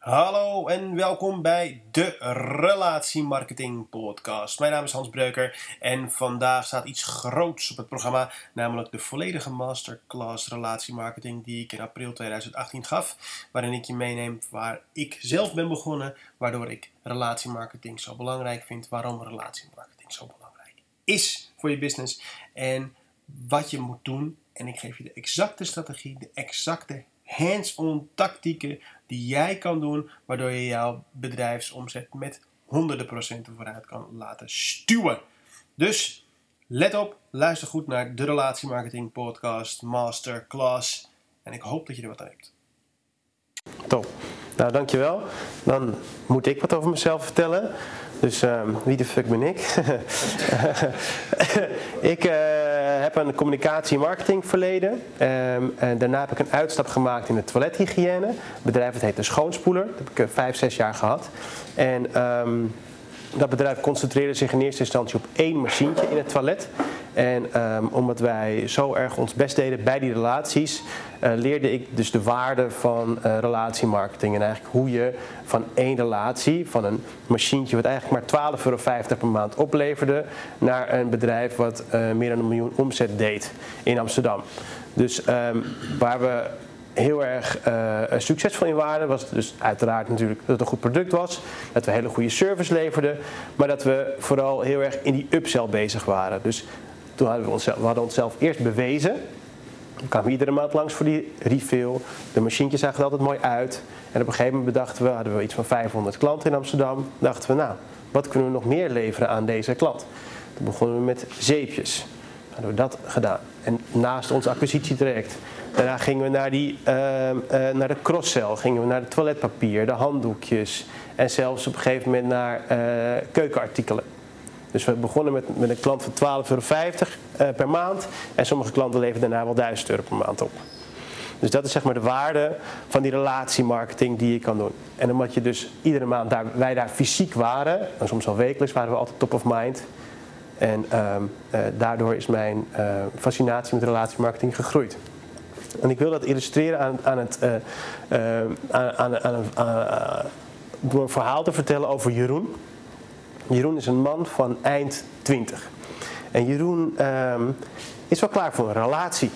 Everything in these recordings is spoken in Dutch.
Hallo en welkom bij de Relatiemarketing Podcast. Mijn naam is Hans Breuker en vandaag staat iets groots op het programma, namelijk de volledige masterclass Relatiemarketing die ik in april 2018 gaf, waarin ik je meeneem waar ik zelf ben begonnen, waardoor ik relatiemarketing zo belangrijk vind, waarom relatiemarketing zo belangrijk is voor je business en wat je moet doen. En ik geef je de exacte strategie, de exacte hands-on tactieken die jij kan doen, waardoor je jouw bedrijfsomzet met honderden procenten vooruit kan laten stuwen. Dus let op, luister goed naar de Relatiemarketing Podcast Masterclass en ik hoop dat je er wat aan hebt. Top. Nou, dankjewel. Dan moet ik wat over mezelf vertellen. Dus um, wie de fuck ben ik? ik uh, heb een communicatie- en marketing verleden. Um, en daarna heb ik een uitstap gemaakt in de toilethygiëne. Het bedrijf het heet de Schoonspoeler. Dat heb ik uh, vijf, zes jaar gehad. En um, dat bedrijf concentreerde zich in eerste instantie op één machientje in het toilet. En um, omdat wij zo erg ons best deden bij die relaties, uh, leerde ik dus de waarde van uh, relatiemarketing. En eigenlijk hoe je van één relatie, van een machientje wat eigenlijk maar 12,50 euro per maand opleverde, naar een bedrijf wat uh, meer dan een miljoen omzet deed in Amsterdam. Dus um, waar we heel erg succesvol in waren, was dus uiteraard natuurlijk dat het een goed product was, dat we hele goede service leverden, maar dat we vooral heel erg in die upsell bezig waren. Dus toen hadden we, onszelf, we eerst bewezen. We kwamen iedere maand langs voor die refill. De machientjes zagen er altijd mooi uit. En op een gegeven moment bedachten we, hadden we iets van 500 klanten in Amsterdam. Dachten we, nou, wat kunnen we nog meer leveren aan deze klant? Toen begonnen we met zeepjes. Hadden we dat gedaan. En naast ons acquisitietraject. Daarna gingen we naar, die, uh, uh, naar de cross-sell, gingen we naar het toiletpapier, de handdoekjes. En zelfs op een gegeven moment naar uh, keukenartikelen. Dus we begonnen met, met een klant van 12,50 euro uh, per maand. En sommige klanten leveren daarna wel 1000 euro per maand op. Dus dat is zeg maar de waarde van die relatiemarketing die je kan doen. En omdat je dus iedere maand daar, wij daar fysiek waren, en soms al wekelijks waren we altijd top of mind. En um, uh, daardoor is mijn uh, fascinatie met relatiemarketing gegroeid. En ik wil dat illustreren aan, aan het, aan, aan, door een verhaal te vertellen over Jeroen. Jeroen is een man van eind 20. En Jeroen um, is wel klaar voor een relatie.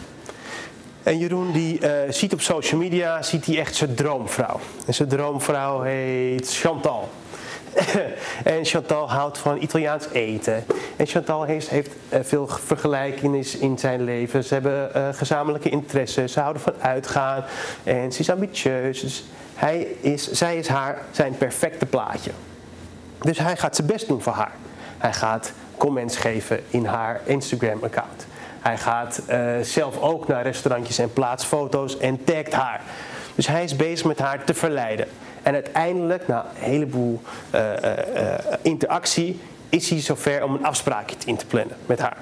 En Jeroen die uh, ziet op social media ziet hij echt zijn droomvrouw. En zijn droomvrouw heet Chantal. en Chantal houdt van Italiaans eten. En Chantal heeft, heeft uh, veel vergelijkingen in zijn leven. Ze hebben uh, gezamenlijke interesses. Ze houden van uitgaan. En ze is ambitieus. Dus hij is, zij is haar zijn perfecte plaatje. Dus hij gaat zijn best doen voor haar. Hij gaat comments geven in haar Instagram-account. Hij gaat uh, zelf ook naar restaurantjes en plaatst foto's en tagt haar. Dus hij is bezig met haar te verleiden. En uiteindelijk, na een heleboel uh, uh, interactie, is hij zover om een afspraakje in te plannen met haar.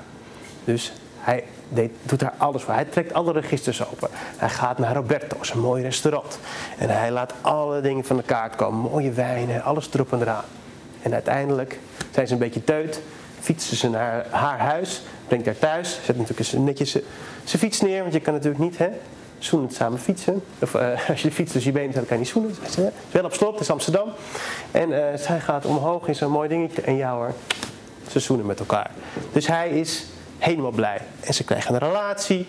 Dus hij deed, doet daar alles voor. Hij trekt alle registers open. Hij gaat naar Roberto's, een mooi restaurant. En hij laat alle dingen van de kaart komen. Mooie wijnen, alles erop en eraan. En uiteindelijk zijn ze een beetje teut, fietsen ze naar haar huis, brengt haar thuis, zet natuurlijk netjes zijn fiets neer, want je kan natuurlijk niet hè, zoenend samen fietsen. Of uh, als je de fiets dus je benen dan kan je niet zoenen. Dus, uh, wel op slot, het is Amsterdam. En uh, zij gaat omhoog in zo'n mooi dingetje en jou hoor, ze zoenen met elkaar. Dus hij is helemaal blij. En ze krijgen een relatie.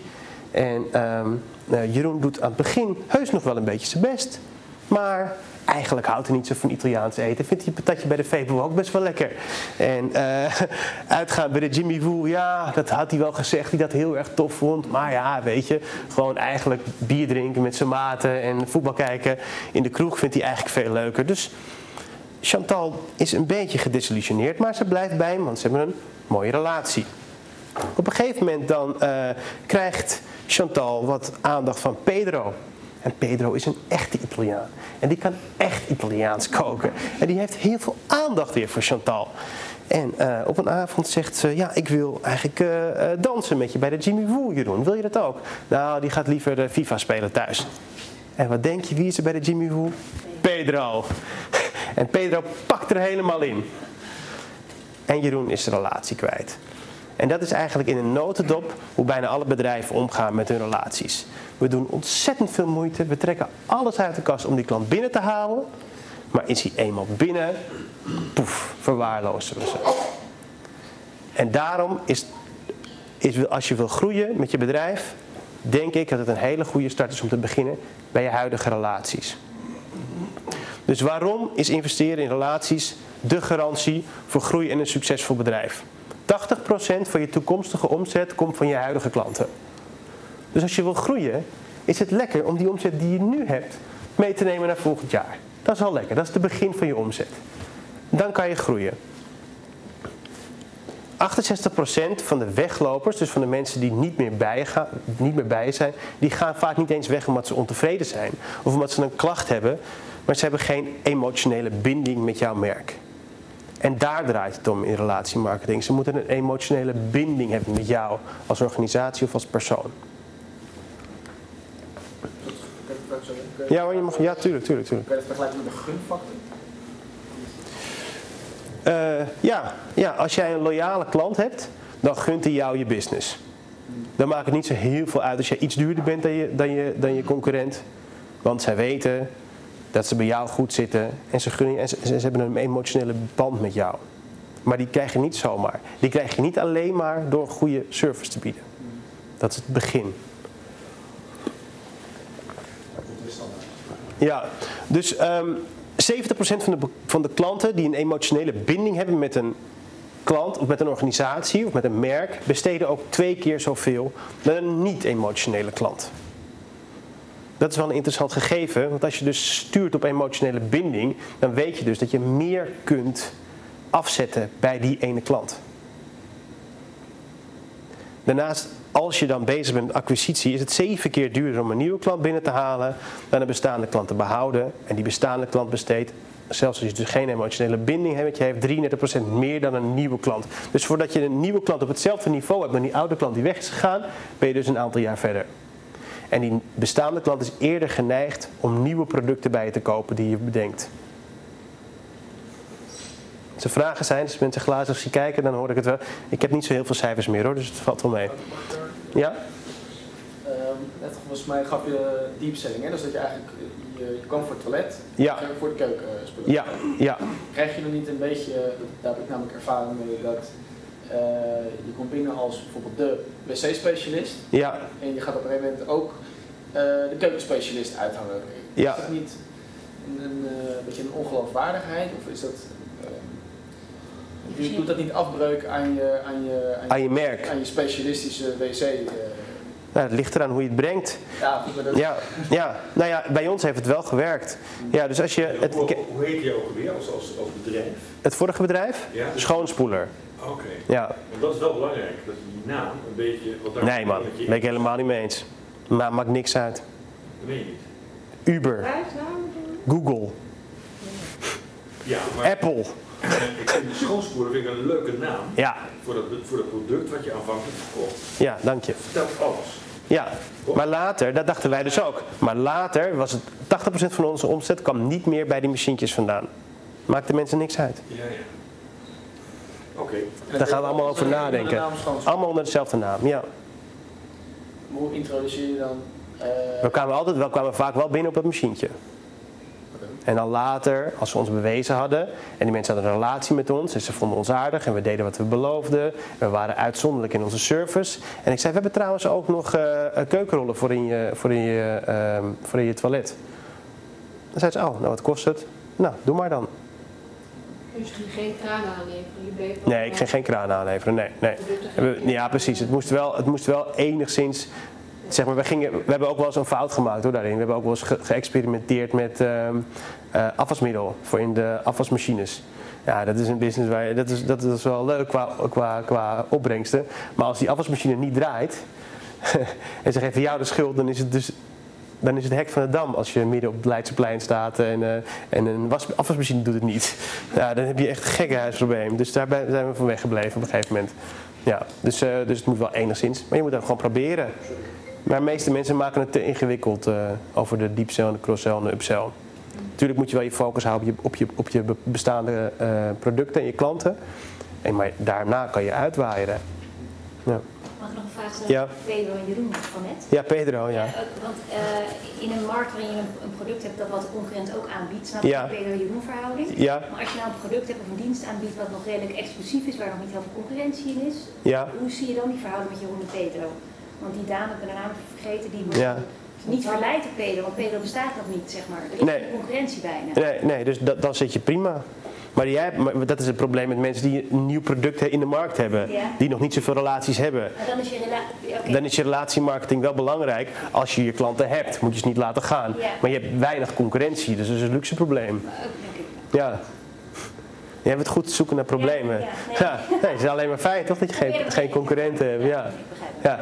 En um, Jeroen doet aan het begin heus nog wel een beetje zijn best. Maar eigenlijk houdt hij niet zo van Italiaans eten. Vindt hij patatje bij de Febo ook best wel lekker. En uh, uitgaan bij de Jimmy Woo, ja, dat had hij wel gezegd. hij dat heel erg tof vond. Maar ja, weet je, gewoon eigenlijk bier drinken met zijn maten en voetbal kijken in de kroeg vindt hij eigenlijk veel leuker. Dus Chantal is een beetje gedesillusioneerd, maar ze blijft bij hem, want ze hebben een mooie relatie. Op een gegeven moment dan uh, krijgt Chantal wat aandacht van Pedro. En Pedro is een echte Italiaan. En die kan echt Italiaans koken. En die heeft heel veel aandacht weer voor Chantal. En uh, op een avond zegt ze: Ja, ik wil eigenlijk uh, uh, dansen met je bij de Jimmy Woo, Jeroen. Wil je dat ook? Nou, die gaat liever FIFA spelen thuis. En wat denk je, wie is er bij de Jimmy Woo? Pedro. En Pedro pakt er helemaal in. En Jeroen is de relatie kwijt. En dat is eigenlijk in een notendop hoe bijna alle bedrijven omgaan met hun relaties. We doen ontzettend veel moeite, we trekken alles uit de kast om die klant binnen te houden. Maar is hij eenmaal binnen, poef, verwaarlozen we ze. En daarom is, is als je wil groeien met je bedrijf, denk ik dat het een hele goede start is om te beginnen bij je huidige relaties. Dus waarom is investeren in relaties de garantie voor groei en een succesvol bedrijf? 80% van je toekomstige omzet komt van je huidige klanten. Dus als je wil groeien, is het lekker om die omzet die je nu hebt mee te nemen naar volgend jaar. Dat is al lekker, dat is het begin van je omzet. Dan kan je groeien. 68% van de weglopers, dus van de mensen die niet meer, bij gaan, niet meer bij zijn, die gaan vaak niet eens weg omdat ze ontevreden zijn of omdat ze een klacht hebben, maar ze hebben geen emotionele binding met jouw merk. En daar draait het om in relatiemarketing. Ze moeten een emotionele binding hebben met jou als organisatie of als persoon. Ja, hoor, je mag, ja, tuurlijk, tuurlijk, tuurlijk. Kan je dat vergelijken met de gunfactor? Uh, ja, ja, als jij een loyale klant hebt, dan gunt hij jou je business. Dan maakt het niet zo heel veel uit als jij iets duurder bent dan je, dan je, dan je concurrent. Want zij weten dat ze bij jou goed zitten en ze, gunnen, en ze, ze hebben een emotionele band met jou. Maar die krijg je niet zomaar. Die krijg je niet alleen maar door goede service te bieden. Dat is het begin. Ja, dus um, 70% van de, van de klanten die een emotionele binding hebben met een klant of met een organisatie of met een merk, besteden ook twee keer zoveel dan een niet-emotionele klant. Dat is wel een interessant gegeven, want als je dus stuurt op emotionele binding, dan weet je dus dat je meer kunt afzetten bij die ene klant. Daarnaast, als je dan bezig bent met acquisitie, is het zeven keer duurder om een nieuwe klant binnen te halen dan een bestaande klant te behouden. En die bestaande klant besteedt, zelfs als je dus geen emotionele binding hebt, je heeft 33% meer dan een nieuwe klant. Dus voordat je een nieuwe klant op hetzelfde niveau hebt dan die oude klant die weg is gegaan, ben je dus een aantal jaar verder. En die bestaande klant is eerder geneigd om nieuwe producten bij je te kopen die je bedenkt. Als er vragen zijn, als mensen glazig zien kijken, dan hoor ik het wel. Ik heb niet zo heel veel cijfers meer hoor, dus het valt wel mee. Ja? Um, net volgens mij gaf je deep selling, hè? dus dat je eigenlijk je, je kwam voor het toilet, ja. voor de keuken spullen. Ja, ja. Krijg je dan niet een beetje, daar heb ik namelijk ervaring mee, dat uh, je komt binnen als bijvoorbeeld de wc-specialist. Ja. En je gaat op een gegeven moment ook uh, de keukenspecialist uithangen. Ja. Is dat niet een, een, uh, beetje een ongeloofwaardigheid? Of is dat... Je doet dat niet afbreuk aan je, aan je, aan je, merk. Aan je specialistische wc. Uh... Nou, het ligt eraan hoe je het brengt. Ja, dat... ja, ja, nou ja, bij ons heeft het wel gewerkt. Ja, dus als je het, hoe, hoe heet je ook alweer als, als, als bedrijf? Het vorige bedrijf? Ja. Schoonspoeler. Oké. Okay. Ja. Want dat is wel belangrijk, dat je die naam een beetje... Wat daar nee man, daar ben ik helemaal niet mee eens. Maar maakt niks uit. Dat weet je niet. Uber. Google. Ja, maar... Apple. Ik vind de schoonspoelen vind ik een leuke naam ja. voor, dat, voor dat product wat je aanvankelijk verkocht. Ja, dank je. Vertelt alles. Ja, maar later, dat dachten wij dus ook. Maar later was het 80% van onze omzet kwam niet meer bij die machientjes vandaan. Maakte mensen niks uit. Ja, ja. Oké. Okay. Daar gaan we allemaal over nadenken. Allemaal onder dezelfde naam, ja. Hoe introduceer je dan? Uh... We kwamen altijd, we kwamen vaak wel binnen op het machientje. En dan later, als we ons bewezen hadden en die mensen hadden een relatie met ons en ze vonden ons aardig en we deden wat we beloofden, we waren uitzonderlijk in onze service. En ik zei, we hebben trouwens ook nog uh, keukenrollen voor in, je, voor, in je, uh, voor in je toilet. Dan zei ze, oh, nou wat kost het? Nou, doe maar dan. Dus je ging geen kraan aanleveren? Je bleef nee, ik ging geen kraan aanleveren, nee. nee. Ja, precies. Het moest wel, het moest wel enigszins zeg maar, we, gingen, we hebben ook wel eens een fout gemaakt hoor, daarin. We hebben ook wel eens ge geëxperimenteerd met uh, uh, afwasmiddel voor in de afwasmachines. Ja, dat is een business waar je, dat is, dat is wel leuk qua, qua, qua opbrengsten. Maar als die afwasmachine niet draait en ze geven jou de schuld, dan is het dus dan is het hek van de dam als je midden op het Leidseplein staat en, uh, en een was, afwasmachine doet het niet. Ja, dan heb je echt een gekkenhuisprobleem. Dus daar zijn we van weggebleven op een gegeven moment. Ja, dus, uh, dus het moet wel enigszins. Maar je moet dat gewoon proberen. Maar de meeste mensen maken het te ingewikkeld uh, over de sell en de cross-sell en de upsell. Natuurlijk moet je wel je focus houden op je, op je, op je bestaande uh, producten en je klanten. En maar daarna kan je uitwaaien. Ja. Mag ik nog een vraag stellen? Ja. Pedro en Jeroen van net. Ja, Pedro, ja. Eh, want eh, in een markt waarin je een, product hebt dat wat de concurrent ook aanbiedt, snap je Ja. Pedro-Jeroen verhouding? Ja, Maar als je nou een product hebt of een dienst aanbiedt wat nog redelijk exclusief is, waar nog niet heel veel concurrentie in is, ja. hoe zie je dan die verhouding met Jeroen en Pedro? Want die dame, ik ben naam even vergeten, die Ja. niet verleid door Pedro, want Pedro bestaat nog niet, zeg maar. Er is Nee. geen concurrentie bijna. Nee, nee dus dat, dan zit je prima. Maar, jij, maar dat is het probleem met mensen die een nieuw product in de markt hebben. Ja. Die nog niet zoveel relaties hebben. Dan is je relatie... Dan is je relatiemarketing wel belangrijk. Als je je klanten hebt, moet je ze niet laten gaan. Ja. Maar je hebt weinig concurrentie, dus dat is een luxe probleem. Ja. Je hebt het goed zoeken naar problemen. Ja, nee. het is alleen maar fijn toch dat je geen, geen concurrenten hebt. Ja. Ja.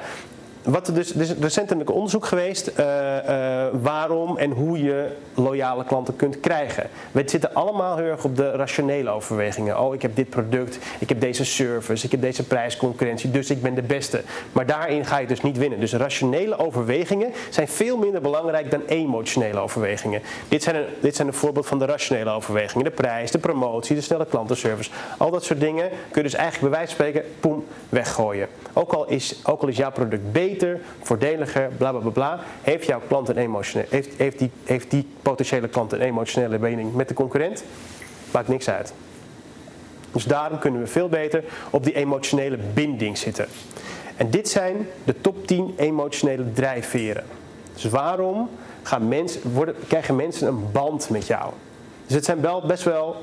Wat er, dus, is recentelijk onderzoek geweest eh, eh, waarom en hoe je loyale klanten kunt krijgen. We zitten allemaal heel erg op de rationele overwegingen. Oh, ik heb dit product, ik heb deze service, ik heb deze prijsconcurrentie, dus ik ben de beste. Maar daarin ga je dus niet winnen. Dus rationele overwegingen zijn veel minder belangrijk dan emotionele overwegingen. Dit zijn een, dit zijn een voorbeeld van de rationele overwegingen. De prijs, de promotie, de snelle klantenservice. Al dat soort dingen kun je dus eigenlijk bij wijze van spreken, poem, weggooien. Ook al is, ook al is jouw product beter, voordeliger, bla bla bla, bla heeft jouw klant een emotionele, heeft, heeft, die, heeft die potentiële klant een emotionele binding met de concurrent, maakt niks uit. Dus daarom kunnen we veel beter op die emotionele binding zitten. En dit zijn de top 10 emotionele drijfveren. Dus waarom gaan mensen, worden, krijgen mensen een band met jou? Dus het zijn wel best wel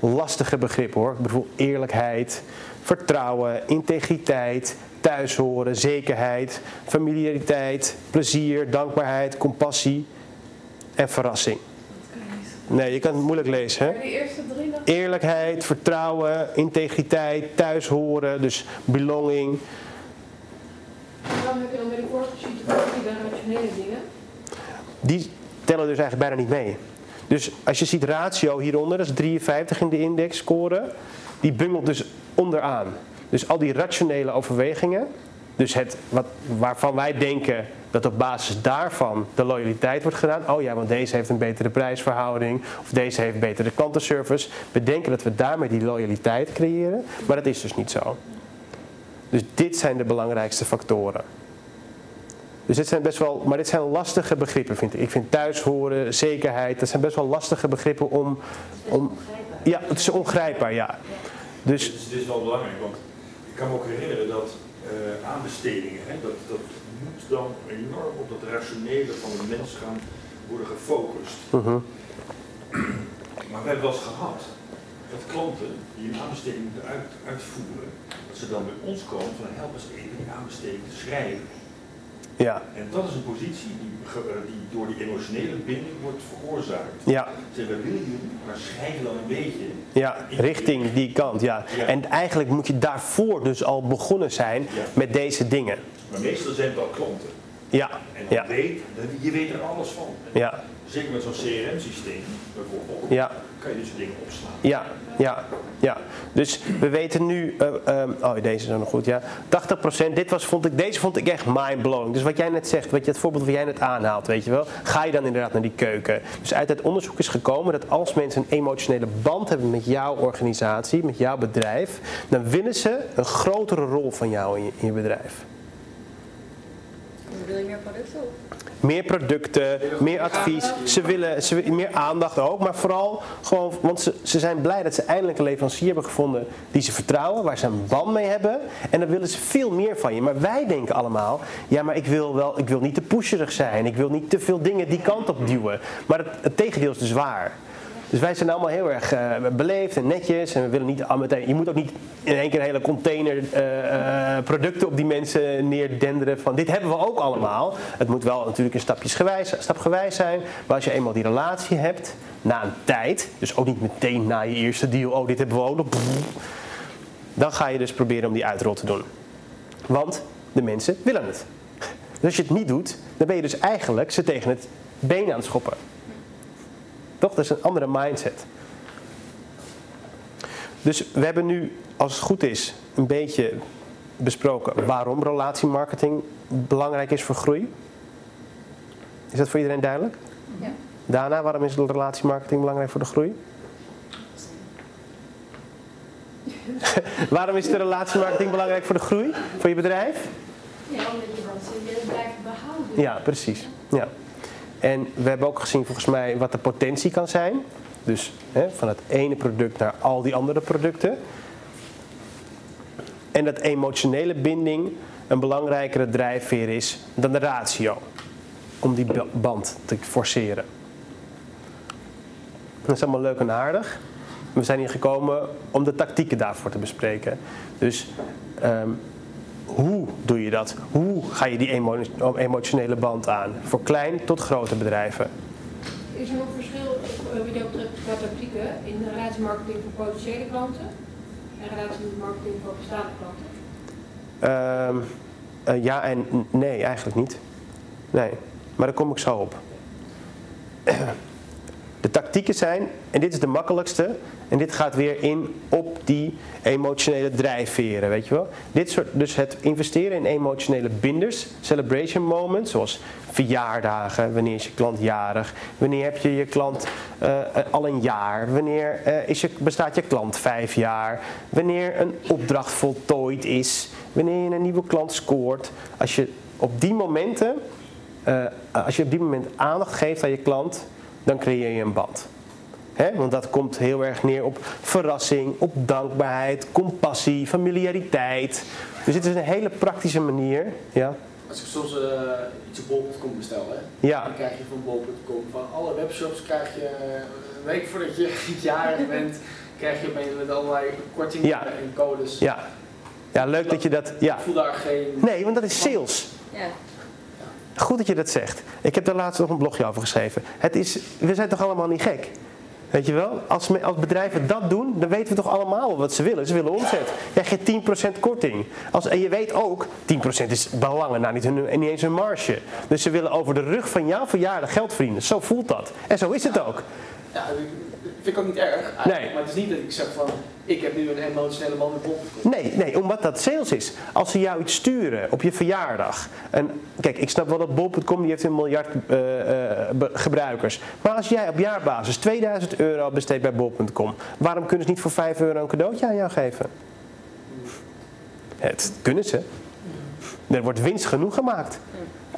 lastige begrippen hoor. Bijvoorbeeld eerlijkheid, vertrouwen, integriteit, thuishoren, zekerheid, familiariteit, plezier, dankbaarheid, compassie en verrassing. Nee, je kan het moeilijk lezen hè. Maar die eerste drie nog? Eerlijkheid, vertrouwen, integriteit, thuishoren, dus belonging. Waarom heb je dan bij die vorige sheet die bij rationele dingen? Die tellen dus eigenlijk bijna niet mee. Dus als je ziet ratio hieronder, dat is 53 in de index score, die bungelt dus onderaan. Dus al die rationele overwegingen, dus het wat, waarvan wij denken dat op basis daarvan de loyaliteit wordt gedaan. Oh ja, want deze heeft een betere prijsverhouding of deze heeft betere klantenservice. We denken dat we daarmee die loyaliteit creëren, maar dat is dus niet zo. Dus dit zijn de belangrijkste factoren. Dus dit zijn best wel, maar dit zijn lastige begrippen vind ik. Ik vind thuishoren, zekerheid, dat zijn best wel lastige begrippen om, om Ongrijpbaar. ja, het is ongrijpbaar, ja. Dus Dit is, is wel belangrijk, want kan me ook herinneren dat eh, aanbestedingen, hè, dat, dat moet dan enorm op dat rationele van de mens gaan worden gefocust. mhm, Maar we hebben wel eens gehad dat klanten die een aanbesteding moeten uit, uitvoeren, dat ze dan bij ons komen van help eens even die aanbesteding te schrijven. Ja, En dat is een positie die, eh, die door die emotionele binding wordt veroorzaakt. ja, we willen jullie, maar schrijf dan een beetje. ja, richting die kant, ja. Ja. En eigenlijk moet je daarvoor dus al begonnen zijn Ja. met deze dingen. Maar meestal zijn het al klanten. Ja, En dan ja, weet, je weet er alles van. ja, Zeker met zo'n CRM-systeem bijvoorbeeld, ja. kan je dus dingen opslaan. Ja, ja, ja. Dus we weten nu, eh, ehm, oh deze is ook nog goed, ja. 80%, dit was, vond ik, deze vond ik echt mindblowing. Dus wat jij net zegt, wat je, het voorbeeld wat jij net aanhaalt, weet je wel. Ga je dan inderdaad naar die keuken. Dus uit het onderzoek is gekomen dat als mensen een emotionele band hebben met jouw organisatie, met jouw bedrijf, dan winnen ze een grotere rol van jou in je, in je bedrijf. Wil je meer producten? Meer producten, meer advies. Ze willen, ze willen meer aandacht ook, maar vooral gewoon, want ze, ze zijn blij dat ze eindelijk een leverancier hebben gevonden die ze vertrouwen, waar ze een band mee hebben. En dan willen ze veel meer van je. Maar wij denken allemaal, ja, maar ik wil wel, ik wil niet te pusherig zijn. Ik wil niet te veel dingen die kant op duwen. Maar het, het tegendeel is dus waar. Dus wij zijn allemaal heel erg eh, beleefd en netjes. En we willen niet al meteen. Je moet ook niet in één keer een hele container eh, eh, producten op die mensen neerdenderen. Van dit hebben we ook allemaal. Het moet wel natuurlijk een stapjesgewijs, stapgewijs zijn. Maar als je eenmaal die relatie hebt, na een tijd, dus ook niet meteen na je eerste deal, oh dit hebben we ook. Dan ga je dus proberen om die uitrol te doen. Want de mensen willen het. Dus als je het niet doet, dan ben je dus eigenlijk ze tegen het been aan het schoppen. Toch? Dat is een andere mindset. Dus we hebben nu, als het goed is, een beetje besproken waarom relatiemarketing belangrijk is voor groei. Is dat voor iedereen duidelijk? Ja. Daarna, waarom is relatiemarketing belangrijk voor de groei? Waarom is de relatiemarketing belangrijk voor de groei? Voor je bedrijf? Ja, omdat je blijft behouden. Ja, precies. Ja. En we hebben ook gezien volgens mij wat de potentie kan zijn. Dus hè, van het ene product naar al die andere producten. En dat emotionele binding een belangrijkere drijfveer is dan de ratio. Om die ba- band te forceren. Dat is allemaal leuk en aardig. We zijn hier gekomen om de tactieken daarvoor te bespreken. Dus ehm, hoe doe je dat? Hoe ga je die emo- emotionele band aan? Voor klein tot grote bedrijven. Is er nog verschil wat jou betreft qua tactieken in relatiemarketing voor potentiële klanten en relatiemarketing voor bestaande klanten? Ehm, eh, ja en nee, eigenlijk niet. Nee, maar daar kom ik zo op. De tactieken zijn, en dit is de makkelijkste, en dit gaat weer in op die emotionele drijfveren, weet je wel. Dit soort, dus het investeren in emotionele binders, celebration moments, zoals verjaardagen, wanneer is je klant jarig, wanneer heb je je klant eh, eh, al een jaar, wanneer eh, is bestaat je klant vijf jaar, wanneer een opdracht voltooid is, wanneer je een nieuwe klant scoort. Als je op die momenten, als je op die moment aandacht geeft aan je klant, dan creëer je een band. Hè? Want dat komt heel erg neer op verrassing, op dankbaarheid, compassie, familiariteit. Dus dit is een hele praktische manier. Ja, Als ik soms eh, iets op bol.com bestel, hè, ja, dan krijg je van bol.com van alle webshops krijg je eh, een week voordat je jarig bent, krijg je opeens met allerlei kortingen Ja. en codes. ja. Ja, leuk dat je dat. Ja. Ik voel daar geen. Nee, want dat is sales. Ja. Goed dat je dat zegt. Ik heb daar laatst nog een blogje over geschreven. Het is, we zijn toch allemaal niet gek? Weet je wel? Als, als bedrijven dat doen, dan weten we toch allemaal wat ze willen. Ze willen omzet. Jij geeft 10% korting. Als, en je weet ook, 10% is belangen, nou niet, hun, niet eens hun marge. Dus ze willen over de rug van jouw verjaardag geld verdienen. Zo voelt dat. En zo is het ook. Ja, vind ik ook niet erg. Nee. Maar het is niet dat ik zeg van, ik heb nu een emotionele met bol.com. Nee, nee, omdat dat sales is. Als ze jou iets sturen op je verjaardag. En kijk, ik snap wel dat bol.com die heeft een miljard eh, be- gebruikers. Maar als jij op jaarbasis 2000 euro besteedt bij bol.com, waarom kunnen ze niet voor 5 euro een cadeautje aan jou geven? Het kunnen ze. Er wordt winst genoeg gemaakt.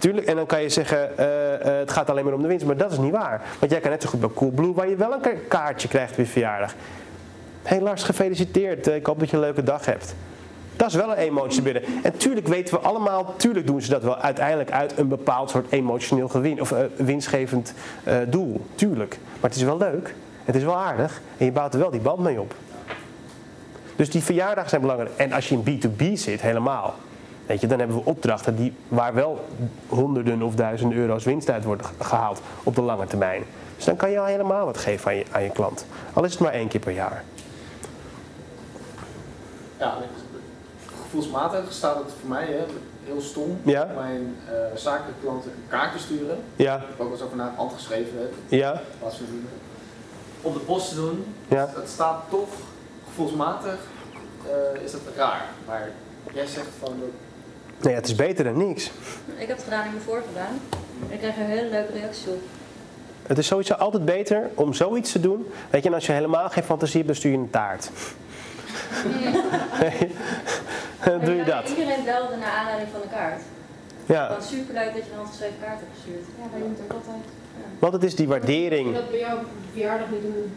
Tuurlijk, en dan kan je zeggen, eh, eh, het gaat alleen maar om de winst, maar dat is niet waar. Want jij kan net zo goed bij Coolblue, waar je wel een ka- kaartje krijgt je verjaardag. Hé Lars, gefeliciteerd. Eh, Ik hoop dat je een leuke dag hebt. Dat is wel een emotie binnen. En tuurlijk weten we allemaal, tuurlijk doen ze dat wel uiteindelijk uit een bepaald soort emotioneel gewin, of winstgevend doel. Tuurlijk. Maar het is wel leuk. Het is wel aardig. En je bouwt er wel die band mee op. Dus die verjaardagen zijn belangrijk. En als je in B2B zit, helemaal. Weet je, dan hebben we opdrachten die, waar wel honderden of duizenden euro's winst uit wordt gehaald op de lange termijn. Dus dan kan je al helemaal wat geven aan je, aan je klant. Al is het maar één keer per jaar. Ja, gevoelsmatig staat het voor mij hè, heel stom Ja. om mijn eh, zakelijke klanten een kaart te sturen. Ja, Ik heb ook wel eens over na hand geschreven, hè, ja. Op de post te doen, ja. dat staat toch gevoelsmatig eh, is dat raar. Maar jij zegt van Nee, het is beter dan niks. Ik heb het gedaan in mijn voor gedaan. En ik kreeg er een hele leuke reacties op. Het is sowieso altijd beter om zoiets te doen. Weet je, en als je helemaal geen fantasie hebt, dan stuur je een taart. dan doe je dat. Iedereen belde naar aanleiding van de kaart. Ja, Het was superleuk dat je een handgeschreven kaart hebt gestuurd. Ja, wij doen het ook altijd. want het is die waardering. Dat bij jou op verjaardag niet een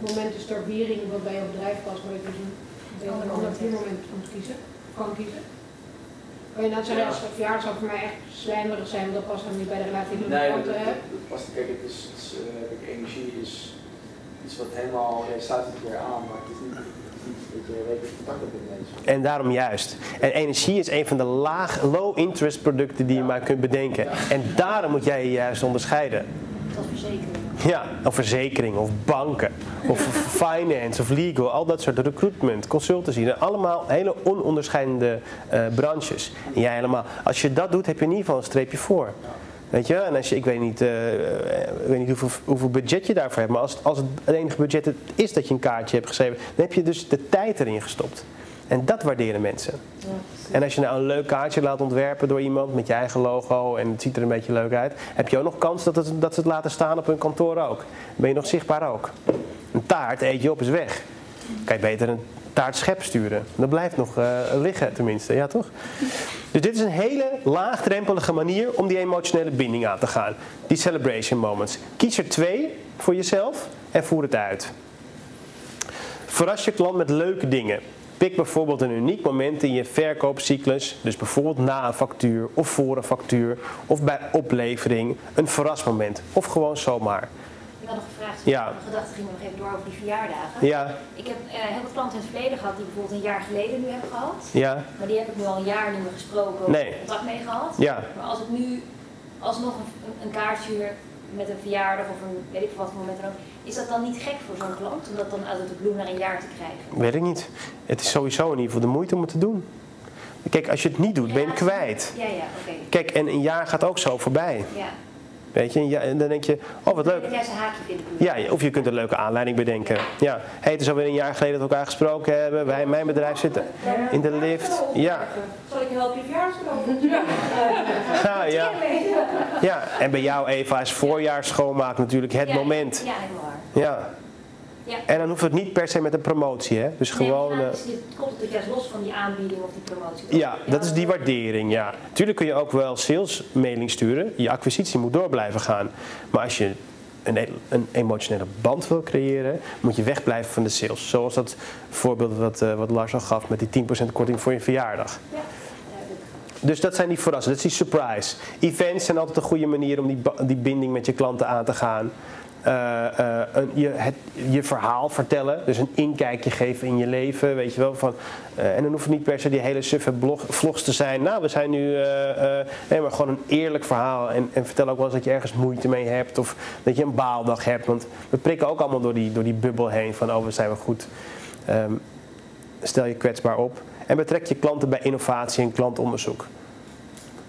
moment is ter viering wat bij jouw bedrijf past, maar dat je dus een, dat je een ander moet kiezen, kan kiezen. Nou zeggen, als een verjaardag zou voor mij echt slijmerig zijn, want dat past dan niet bij de relatie die ik Nee, dat, klanten heb. dat, dat past. Kijk, het is, het is, eh, kijk, energie is iets wat helemaal, jij sluit het weer aan, maar het is niet, het is niet dat je wekelijks contact hebt met mensen. En daarom juist. En energie is een van de laag, low interest producten die je maar kunt bedenken. En daarom moet jij je juist onderscheiden. Tot verzekering. Ja, of verzekering, of banken, of finance, of legal, al dat soort recruitment, consultancy. Zijn allemaal hele ononderscheidende eh, branches. En jij helemaal, als je dat doet, heb je in ieder geval een streepje voor. Weet je, en als je, ik weet niet, eh, ik weet niet hoeveel, hoeveel budget je daarvoor hebt, maar als, als het enige budget het is dat je een kaartje hebt geschreven, dan heb je dus de tijd erin gestopt. En dat waarderen mensen. En als je nou een leuk kaartje laat ontwerpen door iemand met je eigen logo en het ziet er een beetje leuk uit, heb je ook nog kans dat, dat ze het laten staan op hun kantoor ook. Ben je nog zichtbaar ook. Een taart eet je op is weg. Kan je beter een taart schep sturen. Dat blijft nog eh, liggen tenminste, ja toch? Dus dit is een hele laagdrempelige manier om die emotionele binding aan te gaan. Die celebration moments. Kies er twee voor jezelf en voer het uit. Verras je klant met leuke dingen. Pik bijvoorbeeld een uniek moment in je verkoopcyclus, dus bijvoorbeeld na een factuur of voor een factuur of bij oplevering, een verrasmoment of gewoon zomaar. Ik had nog gevraagd, Ja. mijn gedachten gingen nog even door over die verjaardagen. Ja, Ik heb eh, heel veel klanten in het verleden gehad die bijvoorbeeld een jaar geleden nu hebben gehad. ja, Maar die heb ik nu al een jaar niet meer gesproken of Nee. contact mee gehad. ja. Maar als ik nu alsnog een, een- een kaart stuur met een verjaardag of een weet ik wat voor moment dan ook, is dat dan niet gek voor zo'n klant om dat dan uit de bloem naar een jaar te krijgen? Weet ik niet. Het is sowieso in ieder geval de moeite om het te doen. Kijk, als je het niet doet, ben je het kwijt. Ja, ja, oké. Kijk, en een jaar gaat ook zo voorbij. Ja. Weet je, Ja, en dan denk je, oh wat leuk. Dat jij zijn haakje vindt. bedoel ik. Ja, of je kunt een leuke aanleiding bedenken. Ja, hey, het is alweer een jaar geleden dat we elkaar gesproken hebben. Wij in mijn bedrijf zitten in de lift. Ja, Zal ik je helpen je ja, ja. ja. En bij jou, Eva, is voorjaar schoonmaak natuurlijk het moment. Ja, helemaal. Ja. Ja. En dan hoeft het niet per se met een promotie, hè? Dus gewoon. Nee, maar eh, het komt natuurlijk juist los van die aanbieding of die promotie. Ja, dat is die waardering, ja. Tuurlijk kun je ook wel salesmailing sturen. Je acquisitie moet door blijven gaan. Maar als je een, e- een emotionele band wil creëren, moet je wegblijven van de sales. Zoals dat voorbeeld wat, eh, wat Lars al gaf met die 10% korting voor je verjaardag. Ja. Dus dat zijn die verrassingen, dat is die surprise. Events zijn altijd een goede manier om die, die binding met je klanten aan te gaan. Eh, eh, je, het, je verhaal vertellen, dus een inkijkje geven in je leven, weet je wel. Van, eh, en dan hoeft het niet per se die hele suffe vlogs te zijn. Nou, we zijn nu, nee, maar gewoon een eerlijk verhaal. En, en vertel ook wel eens dat je ergens moeite mee hebt of dat je een baaldag hebt. Want we prikken ook allemaal door die, door die bubbel heen van, oh, we zijn wel goed. Ehm, stel je kwetsbaar op. En betrek je klanten bij innovatie en klantonderzoek.